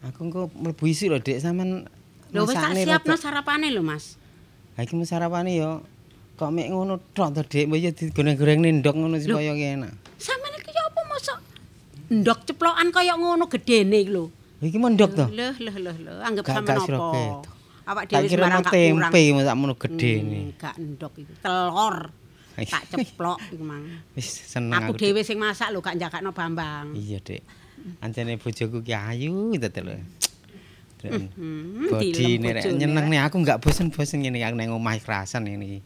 Speaker 11: aku engko mlebu isi lho, Dek, sampean
Speaker 10: Lho wis tak siapno sarapane lho, Mas.
Speaker 11: Ha iki mung sarapane yo kok mek ngono tok to, Dek. Mbok yo digoreng-goreng ndok ngono supaya enak.
Speaker 10: Sampeyan iki ya apa mosok ndok ceplokan kaya ngono gedene iki lho.
Speaker 11: Iki mon ndok to?
Speaker 10: Lho, lho, lho, lho. Anggap
Speaker 11: Gak-
Speaker 10: apa? Awak dhewe sembarang
Speaker 11: mau
Speaker 10: gak kurang.
Speaker 11: tempe sak mono gedene.
Speaker 10: Hmm, Gak ndok iki. Telur.
Speaker 11: Hai.
Speaker 10: Tak ceplok iku mang.
Speaker 11: Wis seneng
Speaker 10: Aku
Speaker 11: Dek.
Speaker 10: dhewe sing masak lho gak njakakno Bambang.
Speaker 11: Iya, Dek. Ancene bojoku ki ayu tetel.
Speaker 10: Dilem
Speaker 11: nek nyeneng
Speaker 10: Rek.
Speaker 11: nih aku enggak bosen-bosen ngene aku nang omah kerasan ini.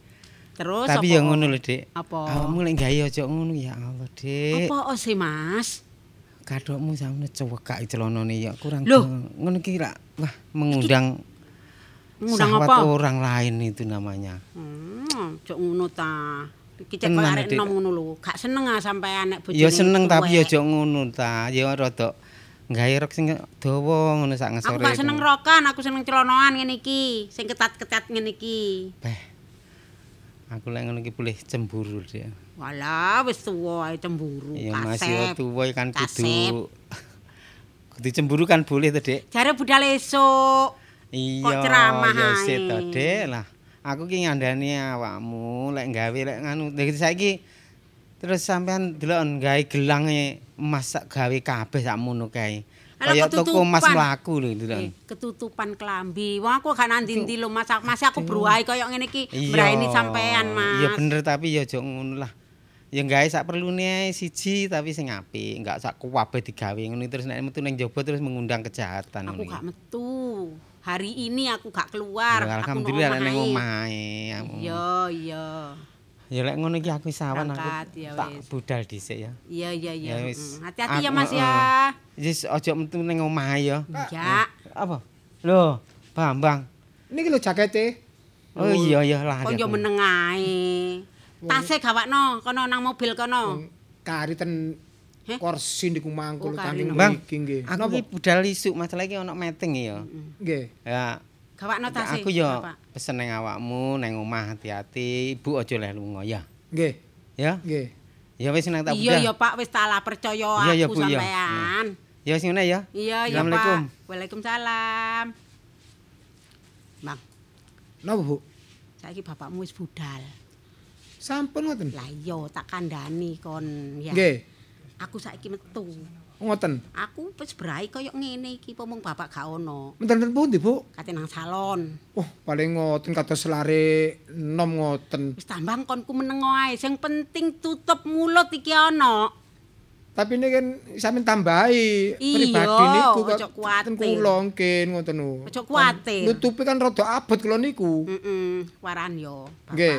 Speaker 10: Terus
Speaker 11: Tapi ya ngono lho, Dek.
Speaker 10: Apa?
Speaker 11: Awakmu lek gawe aja ngono ya Allah, Dek.
Speaker 10: Apa sih, Mas?
Speaker 11: Kadokmu sampe cewekak celanane ya kurang ngono ki ra wah mengundang
Speaker 10: Ngundang
Speaker 11: syahwat
Speaker 10: apa?
Speaker 11: orang lain itu namanya.
Speaker 10: Hmm, cok ngono ta. Iki cek
Speaker 11: Tenan,
Speaker 10: kok arek
Speaker 11: Dik.
Speaker 10: enom ngono lho. Gak seneng ah sampean nek bojone.
Speaker 11: Ya seneng tapi ya aja ngono ta. Ya rada gawe rok sing dawa ngono sak
Speaker 10: Aku
Speaker 11: ngesore.
Speaker 10: gak seneng rokan, aku seneng celonoan ngene iki, sing ketat-ketat ngene iki.
Speaker 11: Beh. Aku lek ngono ki boleh cemburu, Dek.
Speaker 10: Walah, wis tuwa ae cemburu,
Speaker 11: Ya Mas ya
Speaker 10: kasep.
Speaker 11: tuwa kan
Speaker 10: kasep.
Speaker 11: kudu kudu cemburu kan boleh to, Dek.
Speaker 10: Jare budal esuk.
Speaker 11: Iya,
Speaker 10: Kok ceramah
Speaker 11: ya sik to, Dek. Lah, aku ki ngandani awakmu lek gawe lek nganu. Saiki terus sampean delok gawe gelange emas sak gawe kabeh sakmono kae. Kaya toko
Speaker 10: ketutupan.
Speaker 11: mlaku lho delok.
Speaker 10: Eh, ketutupan klambi. Wong aku gak nandi-ndi lho Mas. Mas aku bruahe koyo ngene iki mbraini sampean, Mas.
Speaker 11: Iya bener tapi ya aja ngono lah. Ya gawe sak perlune ae siji tapi sing apik, enggak sak kuwabe digawe ngono terus nek metu ning jaba terus mengundang kejahatan
Speaker 10: Aku gak metu. Hari ini aku gak keluar.
Speaker 11: Ya,
Speaker 10: aku
Speaker 11: Alhamdulillah
Speaker 10: nang
Speaker 11: ning
Speaker 10: omahe.
Speaker 11: omahe.
Speaker 10: Iya, iya.
Speaker 11: Ya lek ngono iki aku sawan aku
Speaker 10: ya
Speaker 11: tak
Speaker 10: wis.
Speaker 11: budal dhisik ya.
Speaker 10: Iya, iya, iya.
Speaker 11: Ya.
Speaker 10: Hati-hati ya
Speaker 11: Aku-
Speaker 10: Mas ya.
Speaker 11: heeh. Wis aja metu ning omahe ya.
Speaker 10: Enggak.
Speaker 11: Apa? Loh, Bambang.
Speaker 12: Niki lho jakete.
Speaker 11: Oh iya iya lah.
Speaker 10: Kok yo meneng ae. Tase gawakno kono nang mobil kono.
Speaker 12: Kari ten
Speaker 10: Heh?
Speaker 12: kursi niku mangkul
Speaker 10: kari
Speaker 12: tanding
Speaker 11: Bang,
Speaker 12: mriki nggih.
Speaker 11: Aku
Speaker 12: Napa?
Speaker 11: ki budal isuk masalah iki ono meeting ya.
Speaker 12: Nggih.
Speaker 11: Ya,
Speaker 10: Gawakno tase.
Speaker 11: aku yo pesen nang awakmu nang omah hati-hati, Ibu aja leh lunga ya.
Speaker 12: Nggih.
Speaker 11: Ya.
Speaker 12: Nggih.
Speaker 11: Ya wis nang tak
Speaker 10: Iya
Speaker 11: budal.
Speaker 10: ya Pak wis talah percaya
Speaker 11: Iya, iya,
Speaker 10: aku
Speaker 11: iya.
Speaker 10: sampean.
Speaker 11: Ya wis ngene ya.
Speaker 10: Iya iya
Speaker 11: Assalamualaikum.
Speaker 10: Pak. Waalaikumsalam. Bang,
Speaker 12: Napa, Bu?
Speaker 10: saiki bapakmu wis budal.
Speaker 12: Sampun ngoten.
Speaker 10: Lah iya tak kandhani kon ya.
Speaker 12: Nggih.
Speaker 10: Aku saiki metu.
Speaker 12: Ngoten.
Speaker 10: Aku wis brai koyo ngene iki pomong bapak gak ono.
Speaker 12: Menten pundi, Bu?
Speaker 10: Kate nang salon.
Speaker 12: Oh, paling ngoten kados lare nom ngoten.
Speaker 10: Wis tambang konku menengo ae. Sing penting tutup mulut iki ono.
Speaker 12: Tapi ini kan sampean tambahi pribadi niku
Speaker 10: ojo kuwatir.
Speaker 12: kula nggih ngoten lho.
Speaker 10: Ojo kuwatir.
Speaker 12: Nutupi kan rada abot kula niku.
Speaker 10: Heeh, waran yo, Bapak.
Speaker 12: Nggih.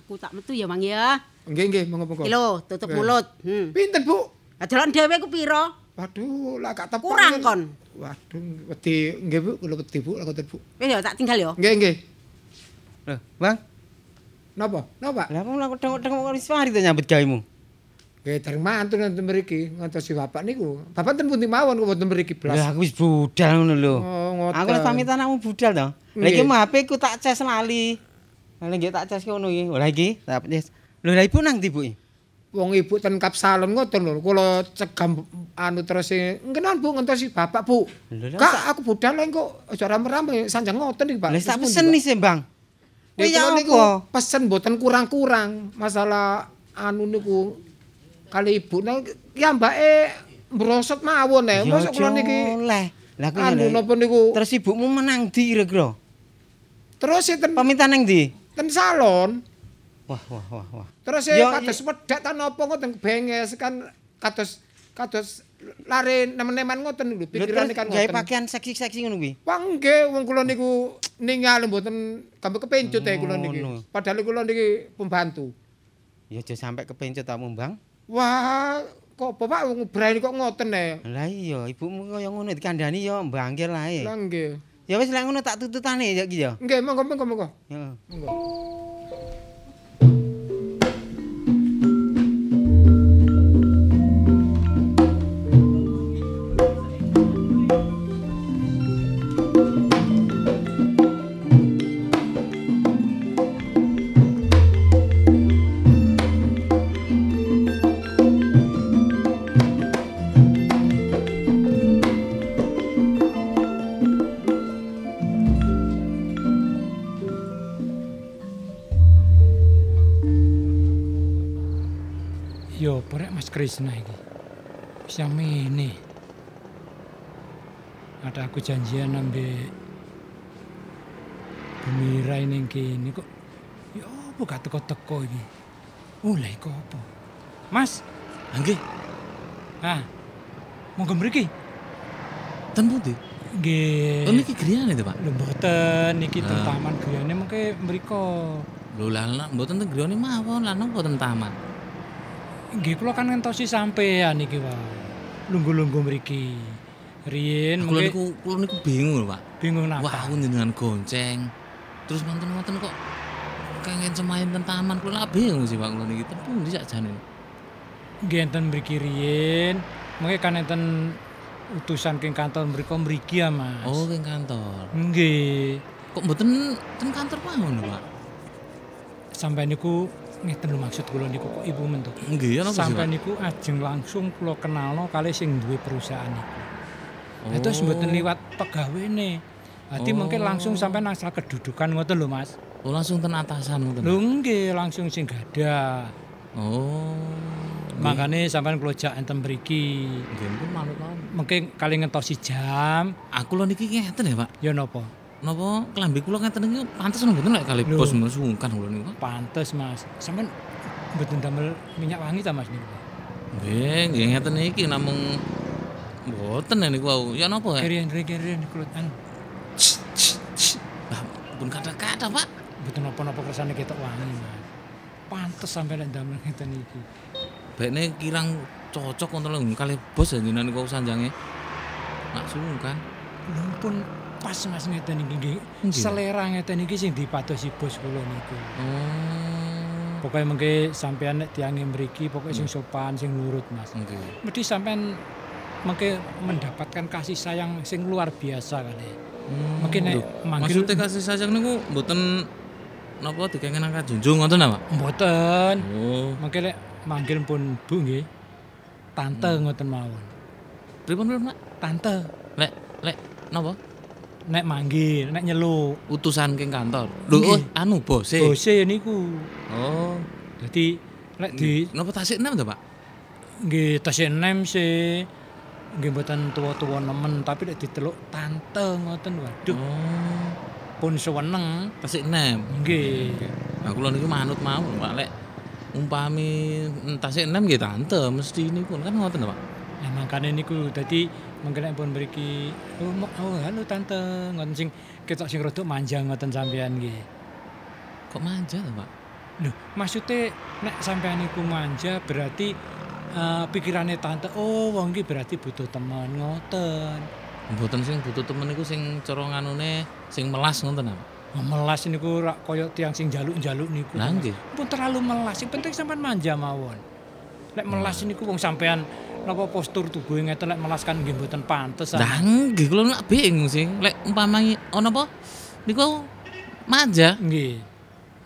Speaker 10: Aku tak metu ya, Mang ya.
Speaker 12: Nggih nggih monggo-monggo.
Speaker 10: Lho, tutup
Speaker 12: Nggih.
Speaker 10: mulut. Hmm.
Speaker 12: Pinten, Bu?
Speaker 10: Ajalan dhewe ku pira?
Speaker 12: Waduh, lah gak tepak.
Speaker 10: Kurang kon.
Speaker 12: Waduh, wedi nggih Bu, kula wedi Bu, lah ngoten Bu.
Speaker 10: Wis ya tak tinggal ya.
Speaker 12: Nggih nggih.
Speaker 11: Loh, Bang.
Speaker 12: Napa? Napa?
Speaker 11: Lah kok lak tengok-tengok kok wis mari to nyambut gawemu.
Speaker 12: Nggih, dereng mantun nonton mriki, ngantosi bapak niku. Bapak ten pundi mawon kok wonten mriki blas.
Speaker 11: Lah aku wis budal ngono lho.
Speaker 12: Oh, ngoten.
Speaker 11: Aku wis pamit anakmu budal to. Lah iki mah HP ku tak cas lali. Lah nggih tak cas ngono iki. Lah iki tak yes. Lho lah ibu nang ndi, Bu?
Speaker 12: Wong ibu ten kap salon ngoten lho. Kula cegam anu terus e, ngenan Bu ngantosi bapak Bu. Kak, aku budal lho kok aja rame-rame sanjang ngoten iki, Pak.
Speaker 11: Lah tak pesen nih sih, Bang.
Speaker 12: Pak?
Speaker 11: Kuwi
Speaker 12: Ya
Speaker 11: ya
Speaker 12: niku
Speaker 11: apa?
Speaker 12: pesen mboten kurang-kurang. Masalah anu niku kali ibu nah ya mbake mbrosot mawon e. Mosok kula niki
Speaker 11: Lah, lah aku
Speaker 12: anu
Speaker 11: ya.
Speaker 12: napa niku
Speaker 11: Terus ibumu menang ndi kira-kira?
Speaker 12: terus e ten,
Speaker 11: Pamitan nang ndi?
Speaker 12: ten salon.
Speaker 11: Wah, wah, wah, wah.
Speaker 12: Terus
Speaker 11: Ya,
Speaker 12: kados wedak ta napa ngoten benges kan kados kados lare nemen-nemen ngoten lho pikirane kan
Speaker 11: gawe
Speaker 12: ngoten.
Speaker 11: pakaian seksi-seksi ngono kuwi.
Speaker 12: Wah nggih wong kula niku ningali mboten gambar kepencut e kula niki. Padahal kula niki pembantu.
Speaker 11: Ya aja sampe kepencet tamu, Bang.
Speaker 12: Wah, kok Bapak wong berani kok ngoten e.
Speaker 11: Lah iya, ibumu kaya ngono dikandani ya mbangkir lae.
Speaker 12: Lah nggih.
Speaker 11: Ya wis lek ngono tak tututane ya iki ya.
Speaker 12: Nggih, monggo monggo monggo.
Speaker 11: Heeh.
Speaker 12: Monggo.
Speaker 5: Krishna iki. Wis mene. Ada aku janjian ambe Bumira ning kene kok ya apa gak teko-teko iki. Oh, lha iku apa? Mas,
Speaker 6: Nggih,
Speaker 5: ah. Monggo mriki.
Speaker 6: ten pundi?
Speaker 5: Nggih.
Speaker 6: Oh niki griyane to, Pak?
Speaker 5: Lho mboten niki
Speaker 6: Ah.
Speaker 5: taman griyane mengke mriko.
Speaker 6: Lho lah mboten ten griyane mawon, lah napa ten taman?
Speaker 5: Nggih kula kan ngentosi sampean iki wae. Lungguh-lungguh mriki. Riyen
Speaker 6: Kula niku kula niku bingung Pak.
Speaker 5: bingung napa.
Speaker 6: Wah, aku jenengan gonceng. Terus wonten-wonten kok kangen semain ten taman kula bingung sih Pak kula niki ten pundi sakjane.
Speaker 5: Nggih enten mriki riyen, mengke kan enten utusan king kantor mriko mriki ya, Mas.
Speaker 6: Oh, king kantor.
Speaker 5: Nggih.
Speaker 6: Kok mboten ten kantor lho, Pak?
Speaker 5: Sampai niku ngeten lho maksud kula niku kok ibu men to.
Speaker 6: Nggih, napa
Speaker 5: Sampai niku ajeng langsung kula kenalno kali sing duwe perusahaan niku.
Speaker 6: Oh.
Speaker 5: Itu mboten liwat pegawene. Dadi
Speaker 6: Oh.
Speaker 5: mengke langsung sampai asal kedudukan ngoten lho Mas.
Speaker 6: Oh, langsung ten atasan ngoten.
Speaker 5: Lho nggih langsung sing gadah.
Speaker 6: Oh.
Speaker 5: Makane sampean kula jak enten mriki.
Speaker 6: Nggih, pun manut.
Speaker 5: Mengke kali ngentosi jam,
Speaker 6: Aku lho niki ngeten ya, Pak.
Speaker 5: ya napa?
Speaker 6: Napa klambi kula ngeten iki pantes mboten lek kali bos sungkan kula niku.
Speaker 5: Pantes Mas. Sampean mboten damel minyak wangi ta Mas niku?
Speaker 6: Nggih, nggih ngeten iki namung mboten niku wau. Ya napa?
Speaker 5: Kirian kirian kula anu
Speaker 6: Lah, pun kata-kata, Pak.
Speaker 5: mboten napa-napa kersane ketok wangi Mas. Pantes sampean nek damel ngeten iki.
Speaker 6: Baiknya kirang cocok untuk kali bos ya jenengan niku sanjange. Nak sungkan.
Speaker 5: Lho pun pas Mas ngeten iki nggih. Selera ngeten iki sing dipadosi bos kula niku.
Speaker 6: Oh.
Speaker 5: Pokoknya mengke sampean nek tiange mriki pokoke sing sopan, sing nurut Mas.
Speaker 6: Nggih.
Speaker 5: Mesti sampean mengke mendapatkan kasih sayang sing luar biasa kali.
Speaker 6: Hmm,
Speaker 5: Mungkin nek manggil-
Speaker 6: maksudnya kasih sayang niku mboten napa dikengen angka junjung ngoten apa?
Speaker 5: Mboten.
Speaker 6: Oh.
Speaker 5: Mengke lek manggil pun Bu nggih. Tante
Speaker 6: Hmm.
Speaker 5: ngoten mawon.
Speaker 6: Pripun pripun?
Speaker 5: Tante
Speaker 6: Lek lek napa?
Speaker 5: Nek manggil, nek nyeluk.
Speaker 6: Utusan king kantor. Lho, oh, anu bose.
Speaker 5: Bose niku.
Speaker 6: Oh.
Speaker 5: Dadi lek di
Speaker 6: Napa tasik enam to, Pak?
Speaker 5: nggih tasih enem sih nggih mboten tuwa-tuwa nemen tapi lek diteluk tante ngoten waduh
Speaker 6: Oh.
Speaker 5: pun seweneng
Speaker 6: Tasik enam.
Speaker 5: nggih
Speaker 6: Aku lho niku manut mawon, Pak. Lek umpami tasik enam nggih tante mesti niku kan ngoten Pak.
Speaker 5: Nah, makane niku dadi mungkin pun mriki oh, oh halo tante ngoten sing ketok sing rada manja ngoten sampean nggih.
Speaker 6: Kok manja to, Pak?
Speaker 5: Lho, maksudnya nek sampean niku manja berarti eh, pikirane tante oh wong iki berarti butuh teman ngoten.
Speaker 6: Mboten sing butuh temen niku sing cara nganune sing melas ngoten apa?
Speaker 5: Oh, melas niku rak kaya tiang sing jaluk-jaluk niku.
Speaker 6: Lah nggih.
Speaker 5: Pun terlalu melas, sing penting sampean manja mawon. Lek melas niku wong sampean napa postur tubuh ngeten lek melas kan nggih mboten pantes. ah.
Speaker 6: Lah nggih kula nak bingung sing lek umpami ono apa niku manja.
Speaker 5: Nggih.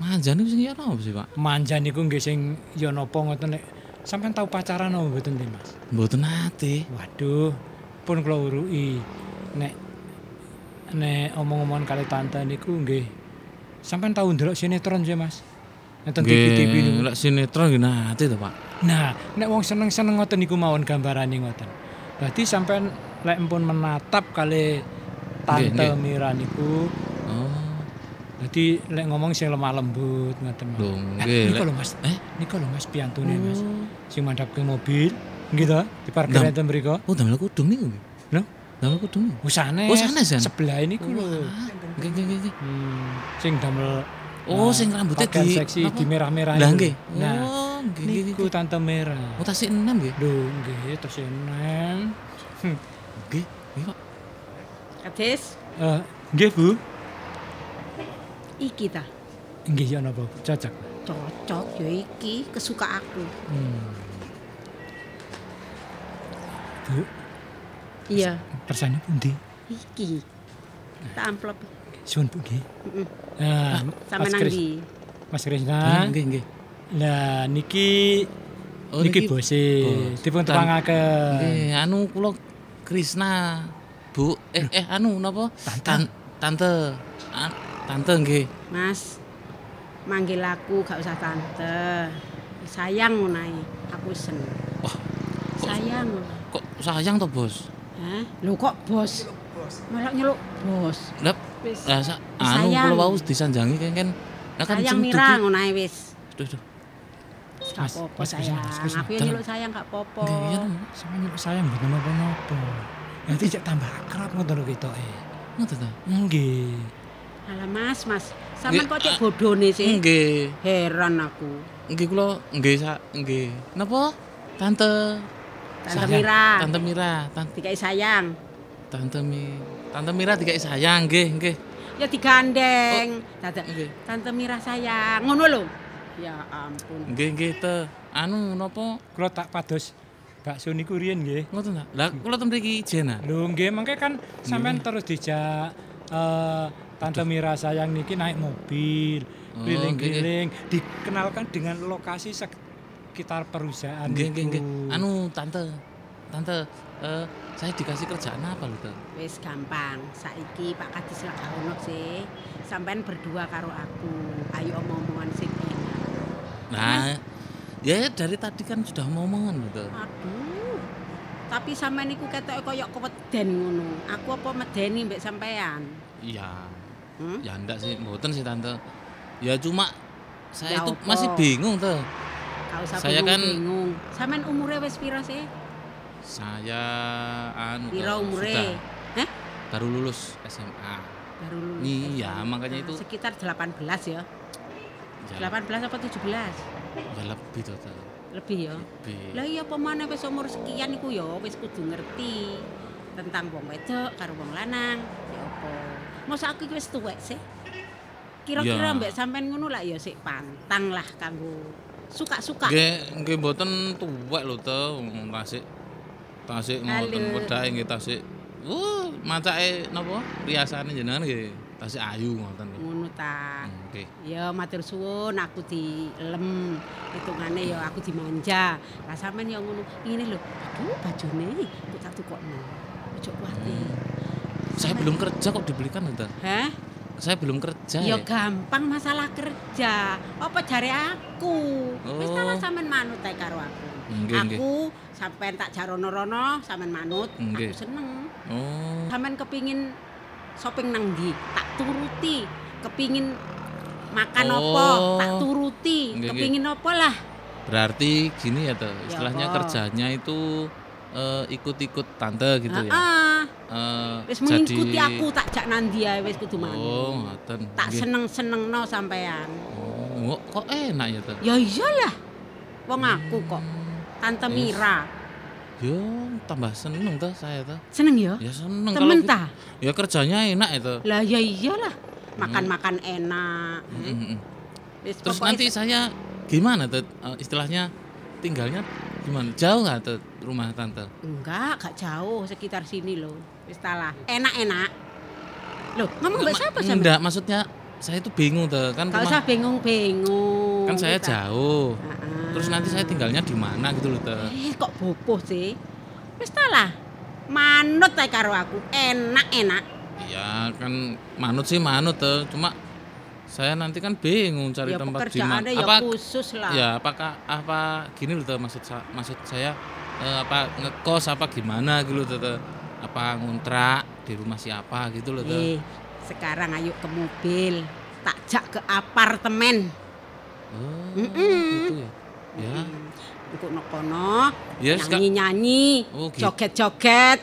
Speaker 6: Manja niku sing ya apa sih, Pak?
Speaker 5: Manja niku nggih sing ya napa ngoten lek sampean tau pacaran apa mboten Di, Mas?
Speaker 6: Mboten ate.
Speaker 5: Waduh, pun kula uruki. Nek nek omong-omongan kali tante niku nggih. Sampean tau ndelok sinetron sih, Mas? Nonton TV-TV niku.
Speaker 6: Lek sinetron nggih nate to, Pak.
Speaker 5: Nah, nek wong seneng-seneng ngoten niku mawon gambarane ngoten. Dadi sampean lek empun menatap kali tante
Speaker 6: Nggih.
Speaker 5: Mira niku,
Speaker 6: Oh.
Speaker 5: dadi lek ngomong sing lemah lembut ngoten
Speaker 6: Lho,
Speaker 5: mawon.
Speaker 6: nggih,
Speaker 5: Niku lho Mas.
Speaker 6: Eh?
Speaker 5: Niku lho Mas piantune Mas.
Speaker 6: Oh.
Speaker 5: Sing mandhap ke mobil, nggih to, diparkir
Speaker 6: Dam-
Speaker 5: enten mriku.
Speaker 6: Oh, damel kudung niku.
Speaker 5: Lho,
Speaker 6: Damel kudung.
Speaker 5: wis sanes.
Speaker 6: Oh?
Speaker 5: Sebelah niku lho.
Speaker 6: Nggih, nggih, nggih.
Speaker 5: Hmm, sing damel
Speaker 6: Oh,
Speaker 5: nah,
Speaker 6: sing rambutnya di
Speaker 5: seksi
Speaker 6: apa?
Speaker 5: di merah-merah
Speaker 6: Lah nggih.
Speaker 5: Nah,
Speaker 6: Oh, nggih, nggih,
Speaker 5: niku tante Mira.
Speaker 6: Oh, tasik enam nggih.
Speaker 5: Lho, nggih tes enem. Hmm.
Speaker 6: Nggih, nggih, Pak.
Speaker 10: Kades,
Speaker 5: Eh, nggih Bu.
Speaker 10: iki ta.
Speaker 5: Nggih ya napa? Cocok.
Speaker 10: Cocok ya iki kesuka aku.
Speaker 5: Hmm. Bu,
Speaker 10: Iya,
Speaker 5: persane pundi?
Speaker 10: iki. Tak amplop.
Speaker 5: Suwun Bu nggih.
Speaker 10: Heeh.
Speaker 5: Nah,
Speaker 10: Sama
Speaker 5: Mas Kris? Mas Krisna.
Speaker 6: nggih, nggih.
Speaker 5: Lah niki
Speaker 6: Oh,
Speaker 5: niki bose.
Speaker 6: bos.
Speaker 5: Dipun
Speaker 6: Tan-
Speaker 5: tepangaken.
Speaker 6: Nggih, anu kula Krisna. Bu, eh eh anu napa?
Speaker 5: Tante.
Speaker 6: Tan- tante. An- tante nggih.
Speaker 10: Mas, manggil aku gak usah tante. Sayang ngono. Aku seneng. Sayang.
Speaker 6: Kok sayang to, Bos?
Speaker 10: Hah? Lho kok bos? Malah nyeluk bos.
Speaker 6: Lah,
Speaker 10: Wis.
Speaker 6: lah sa, anu kula wau disanjangi kan kan. Lah kan
Speaker 10: Sayang
Speaker 6: sing
Speaker 10: Mira
Speaker 6: dugi-
Speaker 10: ngono ae wis.
Speaker 6: Duh, duh.
Speaker 10: Gak
Speaker 5: Mas,
Speaker 10: apa-apa
Speaker 5: mas,
Speaker 10: sayang.
Speaker 5: mas, mas,
Speaker 10: Aku yang nyeluk sayang gak apa-apa.
Speaker 6: Nggih, iya,
Speaker 5: Sama nyuruh sayang mboten napa-napa. Nanti cek tambah akrab ngoten lho ketoke.
Speaker 6: ngoten ta?
Speaker 5: Nggih.
Speaker 10: Alah Mas, Mas. Sampeyan
Speaker 6: Nggih,
Speaker 10: kok cek
Speaker 6: ah,
Speaker 10: bodone sih.
Speaker 6: Nggih.
Speaker 10: Heran aku.
Speaker 6: Nggih kula nggih sa nggih. Napa? Tante
Speaker 10: Tante. Mira.
Speaker 6: Tante Mira, Tante
Speaker 10: Dikai sayang.
Speaker 6: Tante Mi Tante Mira dikai sayang nggih, nggih.
Speaker 10: Ya digandeng. Dadak.
Speaker 6: Nggih.
Speaker 10: Tante Mira sayang. Ngono lho. Ya ampun.
Speaker 6: Nggih, nggih te. Anu napa?
Speaker 5: Kula tak pados bakso niku riyen nggih.
Speaker 6: Ngoten ta? Lah kula ten mriki ijen ah.
Speaker 5: Lho nggih mangke kan sampean terus dijak eh, Tante Mira sayang niki naik mobil,
Speaker 6: Oh,
Speaker 5: keliling-keliling, dikenalkan dengan lokasi sekitar perusahaan
Speaker 6: Nggih, nggih, nggih. Anu tante. Tante, eh saya dikasih kerjaan apa lho, Tante?
Speaker 10: Wis gampang. Saiki Pak Kadis lak ono sih. Sampean berdua karo aku. Ayo omong-omongan sing enak.
Speaker 6: Nah, ya dari tadi kan sudah ngomongan gitu.
Speaker 10: Aduh. Tapi sampean niku ketoke koyo keweden ngono. Aku apa medeni mbek sampean?
Speaker 6: Iya.
Speaker 10: Hmm?
Speaker 6: Ya enggak sih, mboten sih tante. Ya cuma saya
Speaker 10: Ya
Speaker 6: itu
Speaker 10: apa?
Speaker 6: masih bingung tuh. Saya kan-
Speaker 10: bingung. Sampean umure wis pira sih?
Speaker 6: Saya anu tuh,
Speaker 10: umure?
Speaker 6: sudah
Speaker 10: Heh?
Speaker 6: baru lulus SMA.
Speaker 10: Baru lulus.
Speaker 6: Iya,
Speaker 10: SMA.
Speaker 6: makanya itu.
Speaker 10: sekitar 18 ya.
Speaker 6: Ya,
Speaker 10: 18 apa 17?
Speaker 6: ya lebih. Tante.
Speaker 10: Lebih ya.
Speaker 6: Lebih.
Speaker 10: Lah iya apa maneh wis umur sekian iku ya wis kudu ngerti tentang wong wedok karo wong lanang. Ya apa? Masa aku wis tuwek sih? Kira-kira
Speaker 6: Ya.
Speaker 10: mbek sampean ngono lah ya sik pantang lah kanggo suka-suka.
Speaker 6: Nggih, nggih mboten tuwek lho to, wong tasik. Ngoten
Speaker 10: Halo.
Speaker 6: wedahe nggih tasik. Uh, macake napa? Riasane jenengan nggih tasik ayu ngoten.
Speaker 10: Ngono ta.
Speaker 6: Hmm, Nggih.
Speaker 10: Ya matur suwun aku dilem hitungane ya aku dimanja. Lah sampean ya ngono. Ngene lho. Aduh bajone kok tak tukokno. Ojo kuwatir.
Speaker 6: Saya belum kerja kok dibelikan lho, Tante.
Speaker 10: Hah?
Speaker 6: Saya belum kerja
Speaker 10: Ya
Speaker 6: ya.
Speaker 10: gampang masalah kerja. Apa jare aku? Wis ta
Speaker 6: Oh.
Speaker 10: sampean manut ae karo aku.
Speaker 6: Nggih,
Speaker 10: aku sampean tak jarono-rono, sampean manut,
Speaker 6: Nggih.
Speaker 10: aku seneng.
Speaker 6: Oh.
Speaker 10: Sampean kepingin shopping nang ndi? Tak turuti. Kepingin makan apa?
Speaker 6: Oh.
Speaker 10: Tak turuti.
Speaker 6: Nggih, nggih.
Speaker 10: Kepingin apa lah?
Speaker 6: Berarti gini ya, Tante. Istilahnya
Speaker 10: apa?
Speaker 6: kerjanya itu eh, ikut-ikut tante gitu ya.
Speaker 10: Heeh.
Speaker 6: Eh,
Speaker 10: Wis
Speaker 6: jadi-
Speaker 10: mengikuti aku tak jak nandi ae wis kudu manut.
Speaker 6: Oh, ngoten.
Speaker 10: tak seneng-senengno sampean.
Speaker 6: Oh, kok enak ya, Tante?
Speaker 10: Ya iyalah. Wong aku kok. Tante
Speaker 6: Yes.
Speaker 10: Mira.
Speaker 6: Yo, tambah seneng tuh saya tuh.
Speaker 10: Seneng ya?
Speaker 6: Ya seneng
Speaker 10: Temen
Speaker 6: gitu.
Speaker 10: ta?
Speaker 6: Ya kerjanya enak itu.
Speaker 10: Lah ya iyalah. Makan-makan enak.
Speaker 6: Mm, mm, mm.
Speaker 10: Wis
Speaker 6: Terus nanti saya gimana tuh eh, istilahnya tinggalnya gimana? Jauh nggak tuh rumah tante?
Speaker 10: enggak, gak jauh sekitar sini loh. Wis ta lah. Enak-enak. Loh, ngomong mbak siapa sama?
Speaker 6: Enggak, maksudnya saya itu bingung tuh kan rumah
Speaker 10: usah bingung-bingung.
Speaker 6: kan saya
Speaker 10: Wis ta.
Speaker 6: jauh.
Speaker 10: Heeh.
Speaker 6: Terus nanti saya tinggalnya di mana gitu loh tuh.
Speaker 10: Eh, kok bopoh sih? Wis ta lah. Manut ae karo aku. Enak-enak.
Speaker 6: Iya kan manut sih manut tuh. Cuma saya nanti kan bingung cari
Speaker 10: Ya
Speaker 6: tempat di mana.
Speaker 10: ya
Speaker 6: Apa
Speaker 10: khusus lah.
Speaker 6: Ya, apakah apa gini loh tuh maksud maksud saya eh, apa ngekos apa gimana gitu loh tuh, tuh. Apa ngontrak di rumah siapa gitu loh tuh.
Speaker 10: Eh, sekarang ayo ke mobil. Tak jak ke apartemen.
Speaker 6: Oh,
Speaker 10: Mm-mm.
Speaker 6: gitu ya. Ya.
Speaker 10: Engko kono
Speaker 6: Ya, seka-
Speaker 10: nyanyi-nyanyi,
Speaker 6: Oh, gitu.
Speaker 10: joget-joget.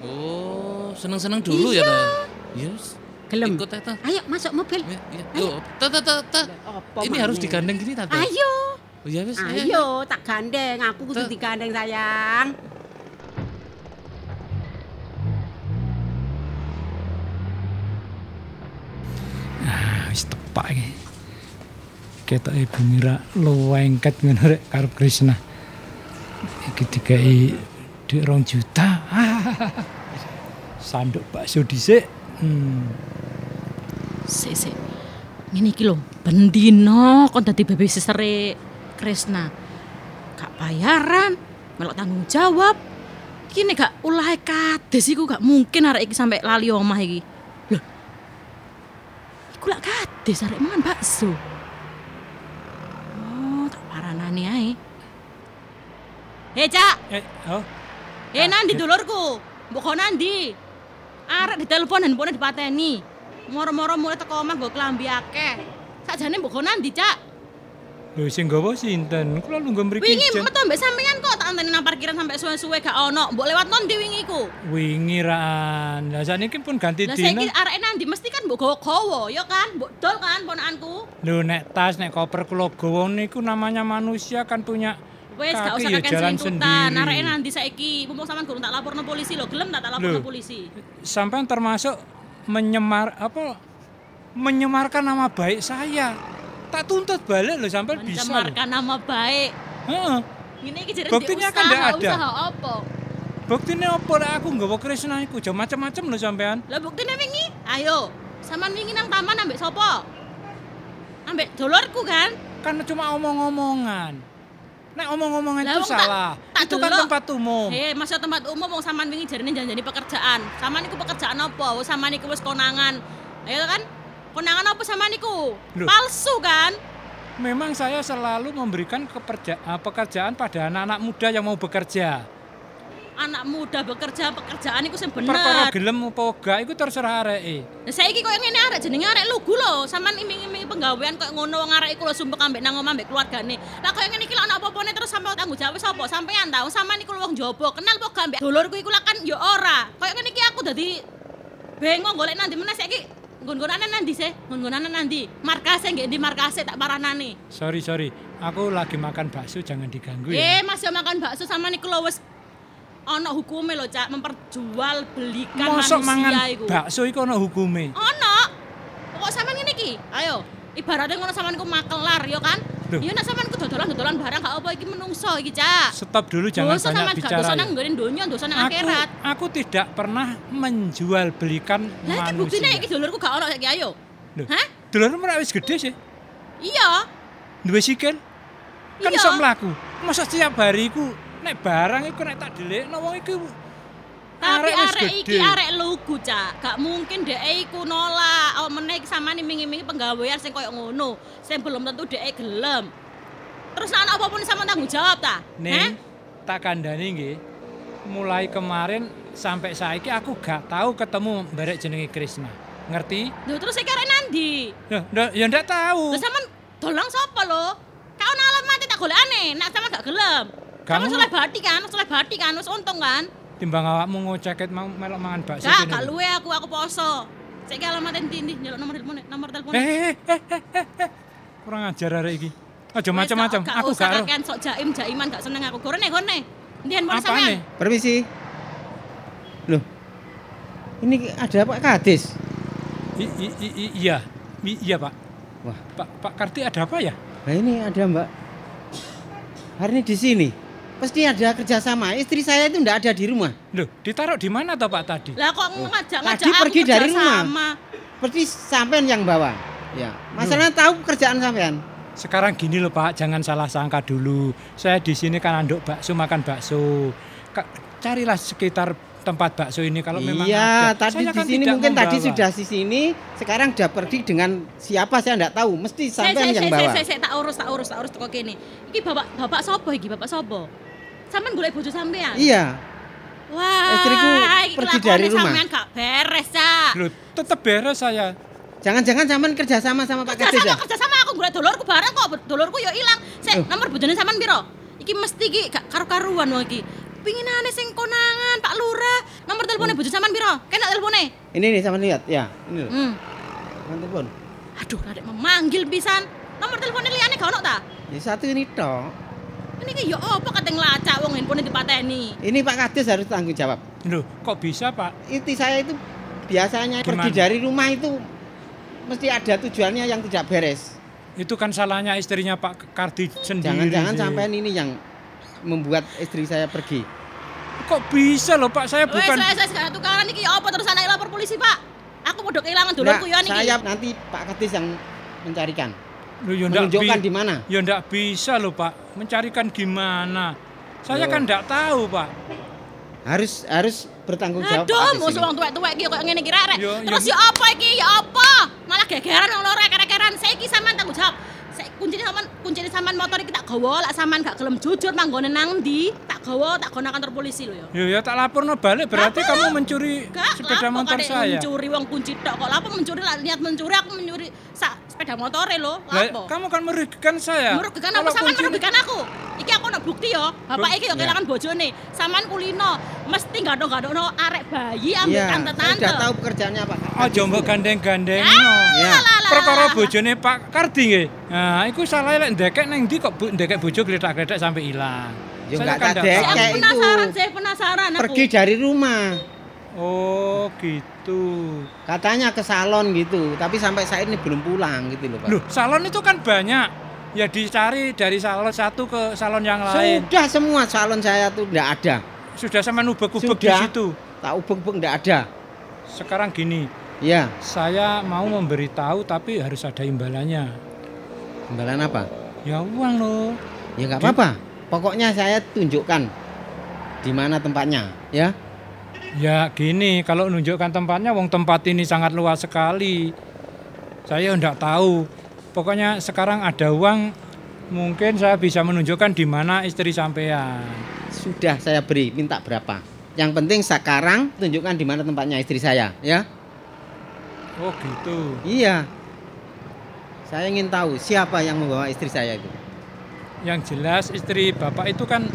Speaker 6: Oh, seneng-seneng dulu ya tuh. Yes.
Speaker 10: Gelem.
Speaker 6: Ikut tuh.
Speaker 10: Ayo masuk mobil.
Speaker 6: Ya, ya. Yo, tuh, tuh, tuh, tuh.
Speaker 10: Apa
Speaker 6: Ini harus digandeng gini tante.
Speaker 10: Ayo,
Speaker 6: Oh, ya wis. ayo,
Speaker 10: ayo tak gandeng. Aku kudu digandeng sayang.
Speaker 5: Ah, wis tepak iki. Ketok Ibu Mira luwengket ngono rek karo Krisna. Iki dikai dhuwit 2 juta. Sanduk bakso dhisik. Hmm.
Speaker 9: Sik sik. Ngene iki lho, bendino kon dadi babysitter Krisna. Gak bayaran, melok tanggung jawab. Kini gak ulahe kades iku gak mungkin arek iki sampe lali omah iki. Kades arek mangan bakso. Oh, tak paranane ae. Hei, Cak.
Speaker 5: Eh, oh.
Speaker 9: Hei, nandi dulurku. Mbok kok nandi? Arek ditelepon handphone dipateni. Moro-moro mulai teko omah nggo klambi akeh. Sakjane mbok kok nandi, Cak?
Speaker 5: Lho sing nggawa sinten? Kula lungguh mriki.
Speaker 9: Wingi metu mbek sampean kok tak anteni nang parkiran sampe suwe-suwe gak ono. Mbok lewat non di wingi ku.
Speaker 5: Wingi raan. Lah saniki pun ganti
Speaker 9: Lah
Speaker 5: dina.
Speaker 9: saiki arek nandi mesti kan mbok gawa-gawa, ya kan? Mbok dol kan ponakanku.
Speaker 5: Lho nek tas nek koper kula gawa niku namanya manusia kan punya
Speaker 9: Wis gak usah
Speaker 5: ya
Speaker 9: kakek
Speaker 5: jalan sendiri.
Speaker 9: Arek nandi saiki mumpung sampean gurung tak laporno polisi lho. Gelem tak tak laporno polisi.
Speaker 5: Sampai termasuk menyemar apa menyemarkan nama baik saya. Tak tuntut balik loh sampai bisa. loh.
Speaker 9: Mencemarkan nama baik.
Speaker 5: Heeh.
Speaker 9: Iki jare
Speaker 5: Buktinya kan ndak ada.
Speaker 9: Usaha apa?
Speaker 5: Buktine apa lek aku nggawa Krishna iku jam macam-macam lho sampean.
Speaker 9: Lah buktine wingi, ayo. Saman wingi nang taman ambek sapa? Ambek dulurku kan?
Speaker 5: Kan cuma omong-omongan. Nek omong-omongan
Speaker 9: Lah,
Speaker 5: itu
Speaker 9: tak-
Speaker 5: salah.
Speaker 9: tak
Speaker 5: itu kan tempat umum.
Speaker 9: Eh, masa tempat umum wong saman wingi jarine janjani pekerjaan. Saman iku pekerjaan apa? Wong saman iku wis konangan. Ayo kan? Konangan apa saman iku?
Speaker 5: Loh.
Speaker 9: Palsu kan?
Speaker 5: Memang saya selalu memberikan keperja- eh, pekerjaan pada anak-anak muda yang mau bekerja.
Speaker 9: Anak muda bekerja pekerjaan iku sing
Speaker 5: Perkara
Speaker 9: bener.
Speaker 5: gelem apa gak iku terserah areke.
Speaker 9: Nah, saiki koyo ngene arek jenenge arek lugu lho. Saman iming-iming penggawean koyo ngono wong arek iku lho sumpek ambek nang omah ambek keluargane. Lah koyo ngene iki lho ana apa-apane terus sampe tanggung jawab sapa? Sampean ta? Sampean iku lho wong jaba. Kenal apa gak ambek dulurku iku lah kan ya ora. Koyo ngene iki aku dadi bengong golek nanti meneh saiki nggon-nggonane nandi sih? Nggon-nggonane nandi. Markase nggih ndi markase tak paranane.
Speaker 5: Sorry sorry, aku lagi makan bakso jangan diganggu
Speaker 9: Eh,
Speaker 5: ya.
Speaker 9: Mas ya makan bakso sama niku lho wis ana hukume lho, Cak, memperjualbelikan
Speaker 5: Mosok mangan
Speaker 9: manusia iku.
Speaker 5: bakso iku ana hukume.
Speaker 9: Ono. Pokok sampean ngene iki. Ayo. Ibaratnya ngono sampean ku makelar ya kan?
Speaker 5: Loh.
Speaker 9: Ya nek sampean ku dodolan-dodolan barang gak apa iki menungso iki, Cak.
Speaker 5: Stop dulu jangan
Speaker 9: dosa
Speaker 5: banyak bicara.
Speaker 9: dosa
Speaker 5: ya.
Speaker 9: nang nggone donya, dosa nang akhirat.
Speaker 5: aku tidak pernah menjual belikan
Speaker 9: Lah iki buktine
Speaker 5: manusia.
Speaker 9: iki dulurku gak ono saiki ayo.
Speaker 5: Loh.
Speaker 9: Hah?
Speaker 5: Dulurmu ora wis gede sih.
Speaker 9: Iya.
Speaker 5: Duwe sikil. Kan
Speaker 9: Iya.
Speaker 5: iso mlaku. Masa setiap hari iku nek barang iku nek tak delikno wong iku
Speaker 9: Tapi
Speaker 5: arek
Speaker 9: arek iki arek lugu, Cak. Gak mungkin dhek iku nolak. Oh meneh iki sampean iming-imingi penggawean sing koyo ngono. Sing belum tentu dhek gelem. Terus nek ana apa-apa sampean tanggung jawab ta?
Speaker 5: Ning tak kandhani nggih. Mulai kemarin sampai saiki aku gak tahu ketemu barek jenenge Krishna. Ngerti?
Speaker 9: Lho terus iki arek nandi?
Speaker 5: Ya, ndak- ya ndak tahu.
Speaker 9: Lho sampean dolang sapa lho? Kau ana alamat tak golekane, nek sampean gak gelem. Kamu
Speaker 5: Kamu-
Speaker 9: soleh bati kan, soleh bati kan, wis untung kan?
Speaker 5: Timbang awakmu ngoceket mau melok mangan bakso kene
Speaker 9: gak luwe aku, aku poso. Saiki alamat endi ndi? Nyelok nomor telepon, nomor telepon.
Speaker 5: Eh, eh, eh, eh, eh, eh. Kurang ajar arek iki. Aja macam-macam. Aku gak ero.
Speaker 9: kakean sok jaim jaiman gak seneng aku. Gorene, gorene. Ndi handphone
Speaker 5: Apane?
Speaker 9: sampean?
Speaker 11: Permisi. Loh. Ini ada Pak Kades.
Speaker 5: I- i- i- i- iya. I- iya, Pak.
Speaker 11: Wah.
Speaker 5: Pak Pak Karti ada apa ya?
Speaker 11: Nah ini ada Mbak. Hari ini di sini. Pasti ada kerjasama. Istri saya itu enggak ada di rumah.
Speaker 5: Loh, ditaruh di mana toh Pak tadi?
Speaker 9: Lah kok ngajak-ngajak
Speaker 11: Tadi
Speaker 9: aku
Speaker 11: pergi dari rumah. Pasti sampean yang bawa. Ya. Masalahnya tahu kerjaan sampean.
Speaker 5: Sekarang gini loh Pak, jangan salah sangka dulu. Saya di sini kan anduk bakso makan bakso. Ka- carilah sekitar tempat bakso ini kalau memang
Speaker 11: iya,
Speaker 5: ada.
Speaker 11: tadi
Speaker 5: Saya
Speaker 11: di
Speaker 5: kan
Speaker 11: sini mungkin tadi
Speaker 5: membawa.
Speaker 11: sudah di sini, sekarang sudah pergi dengan siapa saya enggak tahu. Mesti
Speaker 9: Saya,
Speaker 11: sampean
Speaker 9: saya,
Speaker 11: yang
Speaker 9: saya,
Speaker 11: bawa.
Speaker 9: saya, saya, tak urus, tak urus, tak urus teko kene. Iki bapak bapak sapa iki? Bapak sapa? Sampean golek bojo sampean?
Speaker 11: Iya.
Speaker 9: Wah,
Speaker 11: Istriku pergi dari rumah.
Speaker 9: Sampean gak beres, Cak.
Speaker 5: Loh, tetap beres saya.
Speaker 11: Jangan-jangan sampean kerja sama sama Pak Kades ya?
Speaker 9: sama, kerja sama aku golek dulurku bareng kok, dulurku yo ilang. Sik,
Speaker 11: Loh.
Speaker 9: nomor bojone sampean piro? Iki mesti iki gak karo-karuan wong iki. Pinginane sing konangan, Pak Lurah. Nomor teleponnya bojo sampean piro? Kena telepone.
Speaker 11: Ini nih sampean lihat ya. Ini loh.
Speaker 9: Hmm.
Speaker 11: Sampean telepon.
Speaker 9: Aduh, adek memanggil pisan. Nomor teleponnya liyane gak ono ta?
Speaker 11: Ya satu ini toh.
Speaker 9: Ini yo apa kate nglacak wong handphone dipateni.
Speaker 11: Ini Pak Kades harus tanggung jawab.
Speaker 5: Loh, kok bisa Pak?
Speaker 11: Istri saya itu biasanya pergi
Speaker 5: Gimana?
Speaker 11: dari rumah itu mesti ada tujuannya yang tidak beres.
Speaker 5: Itu kan salahnya istrinya Pak Kardi sendiri.
Speaker 11: Jangan-jangan
Speaker 5: sih.
Speaker 11: sampean ini yang membuat istri saya pergi.
Speaker 5: Kok bisa loh Pak? Saya bukan
Speaker 9: wes wes gak tukaran iki yo apa terus anak lapor polisi, Pak? Aku podo kehilangan
Speaker 11: Nah,
Speaker 9: dulurku yo niki.
Speaker 11: saya nanti Pak Kades yang mencarikan.
Speaker 5: Loh, ya ndak
Speaker 11: Menunjukkan di mana.
Speaker 5: Ya ndak bisa loh Pak. Mencarikan gimana? Saya kan ndak tahu Pak.
Speaker 11: Harus harus bertanggung jawab.
Speaker 9: Aduh,
Speaker 11: di
Speaker 9: musuh
Speaker 11: sini.
Speaker 9: wong tuwek-tuwek iki kok ngene iki rek.
Speaker 5: Yo, yo.
Speaker 9: Terus yo apa iki? Ya apa? Malah gegeran wong loro kerekeran. Saiki sampean tanggung jawab. Saya kuncine sampean kuncine sampean motor iki tak gawa, lak sampean gak gelem jujur manggone nang ndi? Tak tak gawa tak gono kantor polisi lho ya.
Speaker 5: Yo ya tak laporno balik berarti
Speaker 9: Lapor.
Speaker 5: kamu mencuri
Speaker 9: Gak,
Speaker 5: sepeda motor saya.
Speaker 9: mencuri wong kunci tok kok. Lapo mencuri lah niat mencuri aku mencuri sak sepeda motore lho.
Speaker 5: Lah,
Speaker 9: Lapo?
Speaker 5: kamu kan merugikan saya.
Speaker 9: Merugikan apa sampean merugikan aku? Iki aku ono bukti yo. Bapak iki yo
Speaker 11: Ya.
Speaker 9: kehilangan bojone. Sampean kulino mesti gadok-gadokno arek bayi ambek
Speaker 11: Iya, saya
Speaker 9: tante-tante.
Speaker 11: sudah tahu pekerjaannya Pak.
Speaker 5: Aja mbok gandeng-gandeng.
Speaker 11: Ya.
Speaker 5: Perkara bojone Pak Kardi nggih. Nah, iku salah lek ndekek ning ndi kok ndekek bojo gletak-gletak sampai ilang.
Speaker 11: Ya
Speaker 5: Saya
Speaker 11: nggak
Speaker 5: kan
Speaker 11: tak
Speaker 5: nggak
Speaker 11: dek.
Speaker 5: tahu.
Speaker 9: Saya
Speaker 11: itu.
Speaker 9: penasaran, saya penasaran aku.
Speaker 11: Pergi dari rumah.
Speaker 5: Oh, gitu.
Speaker 11: Katanya ke salon gitu, tapi sampai saat ini belum pulang gitu loh Pak.
Speaker 5: Loh, salon itu kan banyak. Ya dicari dari salon satu ke salon yang lain.
Speaker 11: Sudah semua salon saya tuh enggak ada.
Speaker 5: Sudah sama ubek-ubek di situ.
Speaker 11: Tak ubek-ubek enggak ada.
Speaker 5: Sekarang gini,
Speaker 11: Ya,
Speaker 5: saya mau memberitahu tapi harus ada imbalannya.
Speaker 11: imbalan apa?
Speaker 5: Ya uang loh.
Speaker 11: Ya nggak apa-apa. Pokoknya saya tunjukkan di mana tempatnya, ya.
Speaker 5: Ya gini, kalau menunjukkan tempatnya, wong tempat ini sangat luas sekali. Saya enggak tahu. Pokoknya sekarang ada uang, mungkin saya bisa menunjukkan di mana istri sampean.
Speaker 11: Sudah saya beri, minta berapa? Yang penting sekarang tunjukkan di mana tempatnya istri saya, ya.
Speaker 5: Oh gitu.
Speaker 11: Iya. Saya ingin tahu siapa yang membawa istri saya itu.
Speaker 5: Yang jelas istri bapak itu kan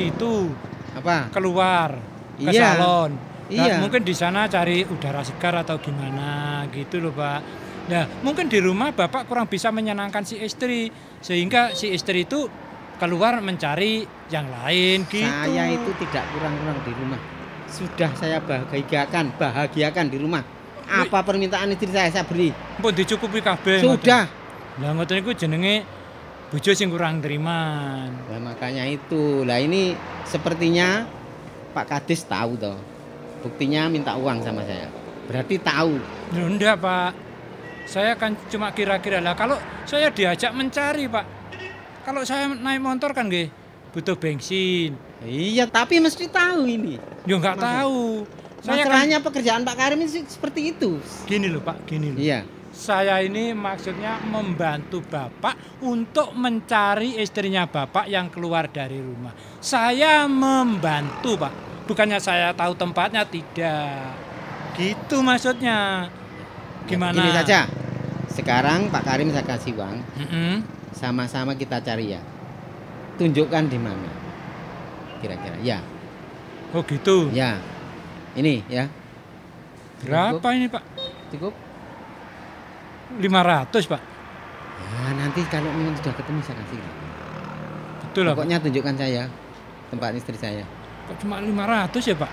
Speaker 5: itu
Speaker 11: Apa?
Speaker 5: keluar ke
Speaker 11: Iya.
Speaker 5: salon. Nah,
Speaker 11: Iya.
Speaker 5: mungkin di sana cari udara segar atau gimana gitu loh pak. Nah mungkin di rumah bapak kurang bisa menyenangkan si istri sehingga si istri itu keluar mencari yang lain gitu.
Speaker 11: Saya itu tidak kurang-kurang di rumah. Sudah saya bahagiakan, bahagiakan di rumah. Apa permintaan istri saya saya beri.
Speaker 5: Pun dicukupi kabeh.
Speaker 11: Sudah.
Speaker 5: Lah ngoten niku jenenge bojo sing kurang teriman.
Speaker 11: Nah, makanya itu. Lah ini sepertinya Pak Kadis tahu toh. Buktinya minta uang sama saya. Berarti tahu.
Speaker 5: Enggak pak. Saya kan cuma kira-kira lah kalau saya diajak mencari pak. Kalau saya naik motor kan nggih butuh bensin.
Speaker 11: Iya, tapi mesti tahu ini.
Speaker 5: Ya nggak tahu. Saya kan
Speaker 11: Masalahnya pekerjaan Pak Karim ini seperti itu.
Speaker 5: gini loh pak, gini loh.
Speaker 11: Iya.
Speaker 5: Saya ini maksudnya membantu bapak untuk mencari istrinya bapak yang keluar dari rumah. Saya membantu pak, bukannya saya tahu tempatnya tidak. Gitu maksudnya. Gimana?
Speaker 11: Ini saja. Sekarang Pak Karim saya kasih uang,
Speaker 5: Mm-mm.
Speaker 11: sama-sama kita cari ya. Tunjukkan di mana. Kira-kira. Ya,
Speaker 5: Oh gitu.
Speaker 11: ya. Ini ya.
Speaker 5: Berapa ini pak?
Speaker 11: Cukup?
Speaker 5: 500 pak.
Speaker 11: Ya, nanti kalau memang sudah ketemu saya kasih.
Speaker 5: Betul lah. Pak.
Speaker 11: Pokoknya tunjukkan saya tempat istri saya.
Speaker 5: Kok cuma 500 ya pak?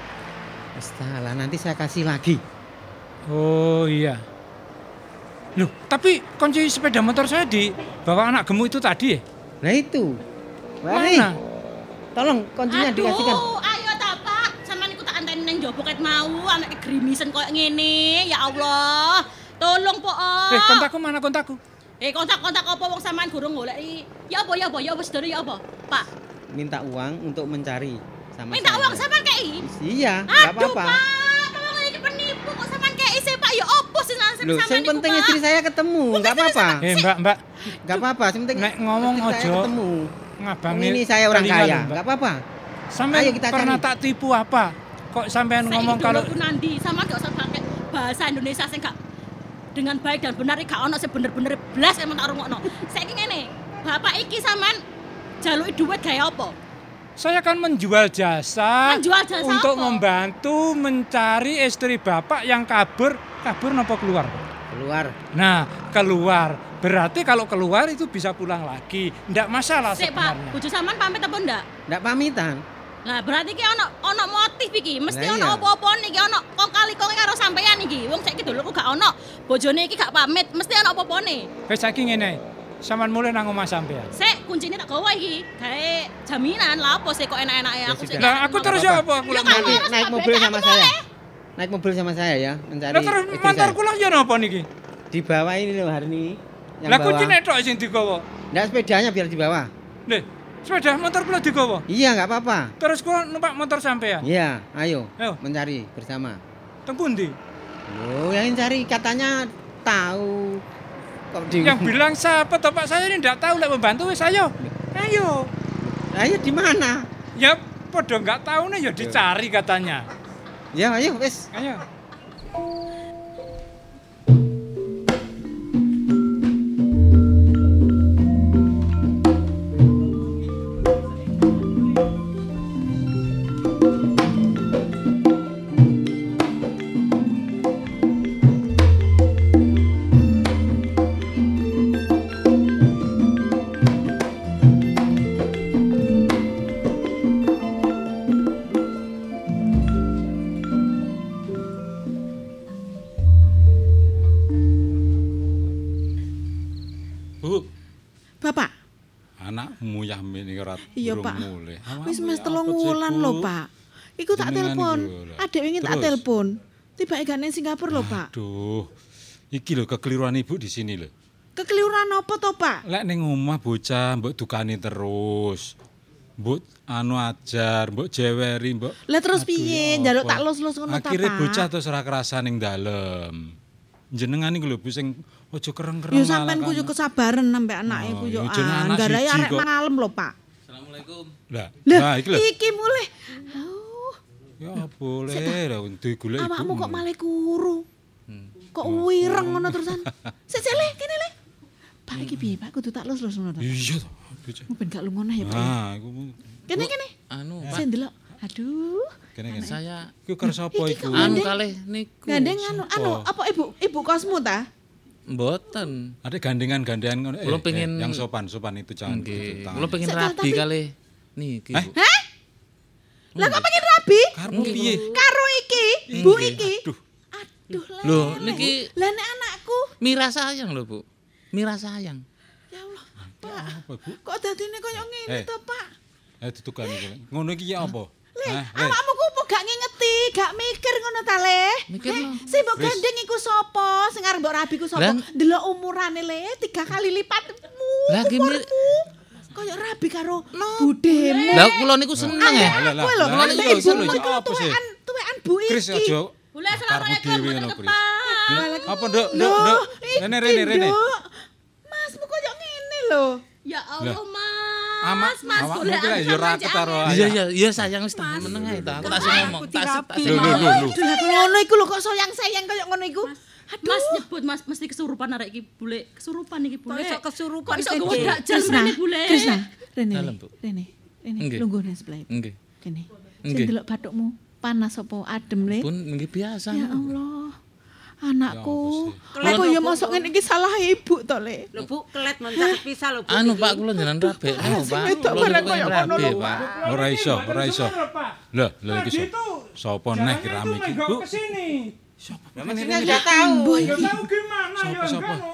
Speaker 11: Astalah, nanti saya kasih lagi.
Speaker 5: Oh iya. Loh, tapi kunci sepeda motor saya di bawa anak gemuk itu tadi ya?
Speaker 11: Nah itu. Mari.
Speaker 5: Mana?
Speaker 11: Tolong kuncinya
Speaker 9: Aduh,
Speaker 11: dikasihkan.
Speaker 9: ayo ta Pak. Sampeyan iku tak anteni nang njaba ket mau, anake grimisen koyo ngene. Ya Allah. Tolong po.
Speaker 5: Eh, kontakku mana kontakku?
Speaker 9: Eh, kontak-kontak apa wong sampean gurung golek iki? Ya apa ya apa ya sedere ya apa? Pak,
Speaker 11: Minta uang untuk mencari sama
Speaker 9: minta
Speaker 11: saya.
Speaker 9: uang sampean kei.
Speaker 11: Iya, nggak
Speaker 9: Aduh,
Speaker 11: apa-apa.
Speaker 9: Pak. Tolong iki penipu kok sampean kei sih, Pak. Ya opo sih sampean
Speaker 11: Loh,
Speaker 9: sampean
Speaker 11: yang penting istri saya ketemu, nggak apa-apa.
Speaker 5: Eh, Mbak, Mbak,
Speaker 11: Nggak apa-apa, yang penting
Speaker 5: Nek ngomong ojo.
Speaker 11: ketemu.
Speaker 5: ngabang
Speaker 11: Ini saya orang kaya,
Speaker 5: lho, Mbak.
Speaker 11: nggak apa-apa. Kita
Speaker 5: pernah tak tipu apa? Kok sampean ngomong kalau
Speaker 9: itu nanti sampean gak usah pakai bahasa Indonesia sing gak dengan baik dan benar iki gak ono sing bener-bener blas emang tak rungokno. Saiki ngene, Bapak iki sampean jaluki duit gawe apa?
Speaker 5: saya kan menjual jasa
Speaker 9: Menjual jasa
Speaker 5: untuk
Speaker 9: apa?
Speaker 5: membantu mencari istri bapak yang kabur, kabur nopo keluar?
Speaker 11: Keluar.
Speaker 5: Nah, keluar. Berarti kalau keluar itu bisa pulang lagi. Ndak masalah
Speaker 9: Sik, Pak, bojo sampean pamit apa ndak?
Speaker 11: Nggak pamitan.
Speaker 9: Lah berarti ki ono ono motif iki, mesti
Speaker 11: Lah
Speaker 9: ono
Speaker 11: iya.
Speaker 9: apa-apa iki ono kong kali kong karo sampean iki. Wong saiki dulurku gak ono, bojone iki gak pamit, mesti ono apa-apane.
Speaker 5: Wis saiki ngene. Saman mulai nang omah sampean.
Speaker 9: Sik, kuncine tak gawa iki. Gawe jaminan lah apa sih kok enak-enake aku sih.
Speaker 5: Lah aku terus ya apa aku
Speaker 9: Ya?
Speaker 11: Nanti naik mobil sama saya. Naik mobil sama saya ya, mencari
Speaker 5: Lah terus motor kula ya napa niki?
Speaker 11: Di bawah ini loh hari ini.
Speaker 5: Lah kuncine tok sing digawa.
Speaker 11: Nggak sepedanya biar di bawah.
Speaker 5: Sepeda motor kula digawa.
Speaker 11: Iya, nggak apa-apa.
Speaker 5: Terus kula numpak motor sampean.
Speaker 11: Iya, ayo.
Speaker 5: Ayo.
Speaker 11: Mencari bersama.
Speaker 5: Teng pundi?
Speaker 11: Loh, yang cari katanya tahu. Kok di
Speaker 5: Yang bilang siapa toh Pak saya ini ndak tahu lek membantu wis ayo. Ayo.
Speaker 11: Ayo di mana?
Speaker 5: Ya padha nggak taune ya dicari katanya.
Speaker 11: Ya ayo wis.
Speaker 5: Ayo.
Speaker 8: Iya Pak. Wis mes telung wulan lho, Pak. Iku tak
Speaker 7: Jenengan
Speaker 8: telepon. Adek wingi tak telepon. Tiba gak nang Singapura lho, Pak.
Speaker 7: Aduh. Iki lho kekeliruan ibu di sini lho.
Speaker 8: Kekeliruan apa to, Pak?
Speaker 7: Lek ning omah bocah mbok dukani terus. Mbok anu ajar, mbok jeweri, mbok
Speaker 8: Lah terus piye? Njaluk tak los-los ngono ta,
Speaker 7: Akhire
Speaker 8: Pak?
Speaker 7: bocah terus ora kerasan ning dalem. Jenengan iki lho Bu sing aja kereng-kereng
Speaker 8: Ya sampean kudu kesabaran sampe anake
Speaker 7: Oh,
Speaker 8: ku yo
Speaker 7: ya jeneng
Speaker 8: an.
Speaker 7: anak
Speaker 8: Garai
Speaker 7: siji
Speaker 8: arek
Speaker 7: kok.
Speaker 8: malem lho, Pak.
Speaker 6: Assalamualaikum.
Speaker 7: Lah, nah iki lho.
Speaker 8: iki mulai.
Speaker 7: Ya boleh lah untuk golek
Speaker 8: awakmu
Speaker 7: ibumu.
Speaker 8: kok malah kuru.
Speaker 7: Hmm.
Speaker 8: Kok wireng ngono terusan. Sik sik le, kene le. Pak iki piye, Pak? Kudu tak los-los ngono ta.
Speaker 7: Iya bocah.
Speaker 8: Mau ben gak lungono ya, Pak.
Speaker 7: Ah, iku
Speaker 8: Kene kene.
Speaker 6: Anu, Pak.
Speaker 8: Sing delok. Aduh.
Speaker 7: kene kene.
Speaker 6: Saya
Speaker 7: Iku karo sapa iku?
Speaker 6: anu kalih niku.
Speaker 8: Gandeng anu, anu apa ibu ibu kosmu ta?
Speaker 6: Mboten.
Speaker 7: Ada gandengan-gandengan ngono. Eh,
Speaker 6: pengen-
Speaker 7: eh, yang sopan-sopan itu jangan
Speaker 6: Nggih.
Speaker 7: gitu,
Speaker 6: Kula pengen rabi niki,
Speaker 7: Eh?
Speaker 6: Bu.
Speaker 8: Hah? Lah kok pengen rabi?
Speaker 7: Karmu piye?
Speaker 8: Karo iki, Bu iki.
Speaker 7: Aduh,
Speaker 8: Aduh, lele.
Speaker 6: Loh, niki
Speaker 8: Lah nek anakku,
Speaker 6: Mira sayang lho, Bu. Mira sayang.
Speaker 8: ya Allah, Pak.
Speaker 7: apa Bu?
Speaker 8: Kok dadine koyo ngene
Speaker 7: Eh.
Speaker 8: to, Pak?
Speaker 7: Eh tutukan iki. Ngono iki ya apa?
Speaker 8: Le, eh, ku kupu gak ngingeti, gak mikir ngono ta le.
Speaker 6: Mikir
Speaker 8: le,
Speaker 6: no.
Speaker 8: si mbok gandeng iku sapa? Sing arep mbok rabi ku sapa? Delok umurane le, tiga kali lipatmu.
Speaker 6: Lah
Speaker 8: gini. Kayak rabi karo no. budemu.
Speaker 6: Lah kula niku seneng
Speaker 7: ah, ya.
Speaker 8: Kowe lho, kula
Speaker 7: niku seneng.
Speaker 8: Tuwean, tuwean bu iki.
Speaker 7: Kris
Speaker 9: aja.
Speaker 7: Boleh
Speaker 9: selamat
Speaker 7: ekor
Speaker 9: mboten
Speaker 7: Apa nduk, nduk, nduk. Rene, rene, rene.
Speaker 8: Mas, kok yo ngene lho.
Speaker 9: Ya Allah, Mas. Mas.
Speaker 7: Mas,
Speaker 9: golek
Speaker 7: iki
Speaker 9: aku
Speaker 7: yo
Speaker 9: sampean
Speaker 7: raket karo
Speaker 6: Iya iya iya sayang wis tak meneng ae ta. Aku tak sing ngomong. Tak sik tak sik
Speaker 7: Lho,
Speaker 8: lah ngono iku lho kok sayang-sayang koyo ngono iku. Aduh.
Speaker 9: Mas nyebut Mas mesti kesurupan arek iki bule. Kesurupan iki bule.
Speaker 10: Kok iso kesurupan
Speaker 9: Kok iso
Speaker 10: Dik?
Speaker 9: dakjal
Speaker 8: Krisna,
Speaker 9: mrene bule.
Speaker 8: Krisna, Rene. Rene, Rene, nang sebelah.
Speaker 6: Nggih.
Speaker 8: Kene. Sing delok bathukmu panas apa adem le?
Speaker 6: Pun nggih biasa.
Speaker 8: Ya Allah. Anakku.
Speaker 7: Ya
Speaker 8: Lah kok ya mosok ngene iki salah ibu to le.
Speaker 10: Lho Bu, kelet mentak pisah lho Bu.
Speaker 6: Anu. Pak kula jenengan rabe. Anu Pak.
Speaker 8: wedok
Speaker 6: Kula
Speaker 8: barang koyo ngono lho,
Speaker 6: Pak.
Speaker 7: Ora iso, ora iso. Lah, lha iki sapa? Sapa neh kirami iki, Bu?
Speaker 5: Kesini.
Speaker 11: Maksudnya sudah tahu.
Speaker 5: Ya tahu gimana ya
Speaker 7: Sapa, sapa?
Speaker 5: enggak, no.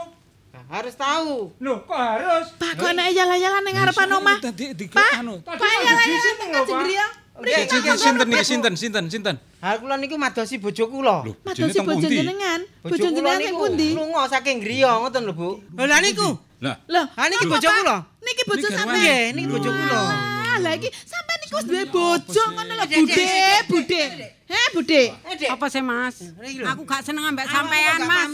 Speaker 11: Harus tahu.
Speaker 5: Loh, kok harus?
Speaker 8: Pak kok nek yalah-yalah ning ngarepan omah. Pak,
Speaker 7: anu.
Speaker 8: Pak yalah-yalah ning kajeng griya.
Speaker 7: Sinten sinten niki sinten sinten sinten.
Speaker 11: Ha kula niku madosi bojo kula.
Speaker 7: Lho,
Speaker 8: Madosi bojo jenengan.
Speaker 11: Bojo
Speaker 8: jenengan sing pundi?
Speaker 11: lunga saking griya ngoten lho, Bu. Lah niku.
Speaker 7: Lah,
Speaker 11: Ha niki bojo kula.
Speaker 8: Niki bojo.
Speaker 11: Nggih, niki bojo kula.
Speaker 8: Ah, lah iki sampean niku wis duwe bojo ngono lho, Bude, Bude. Heh, Bude.
Speaker 10: Apa sih Mas? Aku gak seneng ambek
Speaker 11: Sampean
Speaker 10: Mas.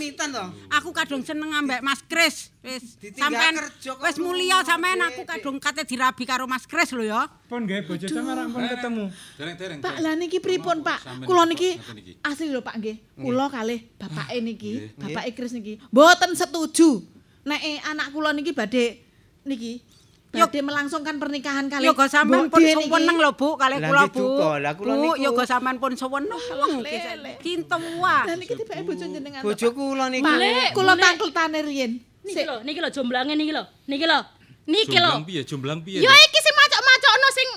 Speaker 10: Aku kadung seneng ambek Mas Kris. Wis sampean wis mulia sampean aku kadung kate dirabi karo Mas Kris lho ya.
Speaker 5: Pun nggih bojo sampean pun ketemu.
Speaker 7: dereng-dereng.
Speaker 8: Pak, lah niki pripun, Pak? Kula
Speaker 7: iki,
Speaker 8: niki asli lho, Pak nggih. Kula kalih bapake niki, bapake Kris niki, mboten setuju nek eh, anak kula niki badhe niki badhe melangsungkan pernikahan kalih.
Speaker 10: Yo go sampean pun
Speaker 8: niki.
Speaker 10: suweneng lho Bu kalih kula Bu. Bu,
Speaker 11: niku-
Speaker 10: yo go sampean pun suweneng. Cinta wae.
Speaker 8: Lah niki tibake bojo jenengan.
Speaker 11: Bojo kula
Speaker 9: Boleh,
Speaker 8: kula tangkletane riyen.
Speaker 9: Niki lho, niki lho jomblange niki lho. Niki lho. Niki lho.
Speaker 7: Jomblang piye? Jomblang piye?
Speaker 9: Yo iki sing macok-macokno sing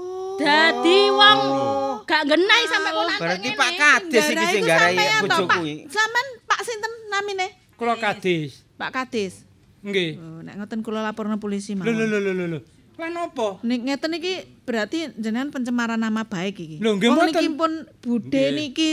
Speaker 8: Oh.
Speaker 9: dadi wong gak genai sampe kula
Speaker 11: Berarti Pak Kades iki sing garai bojo kuwi.
Speaker 8: Sampean Pak sinten namine?
Speaker 5: Kula kadis.
Speaker 8: Pak Kadis.
Speaker 5: Nggih.
Speaker 8: Oh, nek ngoten kula laporno polisi mawon.
Speaker 5: lho lho lho, lho. Lah napa?
Speaker 8: Nek ngeten iki berarti jenengan pencemaran nama baik iki.
Speaker 5: Lho, nggih, mboten.
Speaker 8: niki pun bude niki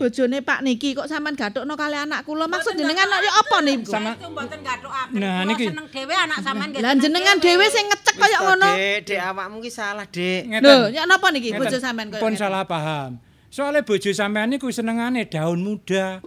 Speaker 8: bojone Pak niki kok sampean gathukno kali anak kula. Maksud jenengan ya apa niku?
Speaker 5: Sama
Speaker 10: Itu mboten gathukake.
Speaker 5: Nah, niki.
Speaker 10: seneng dhewe anak sampean nggih
Speaker 8: Lah jenengan dhewe sing ngecek kaya ngono.
Speaker 11: Dek, Dek awakmu ki salah, Dek.
Speaker 8: Lho, ya napa niki bojo sampean kaya
Speaker 5: Pun salah paham. Soalnya bojo sampean niku senengane daun muda.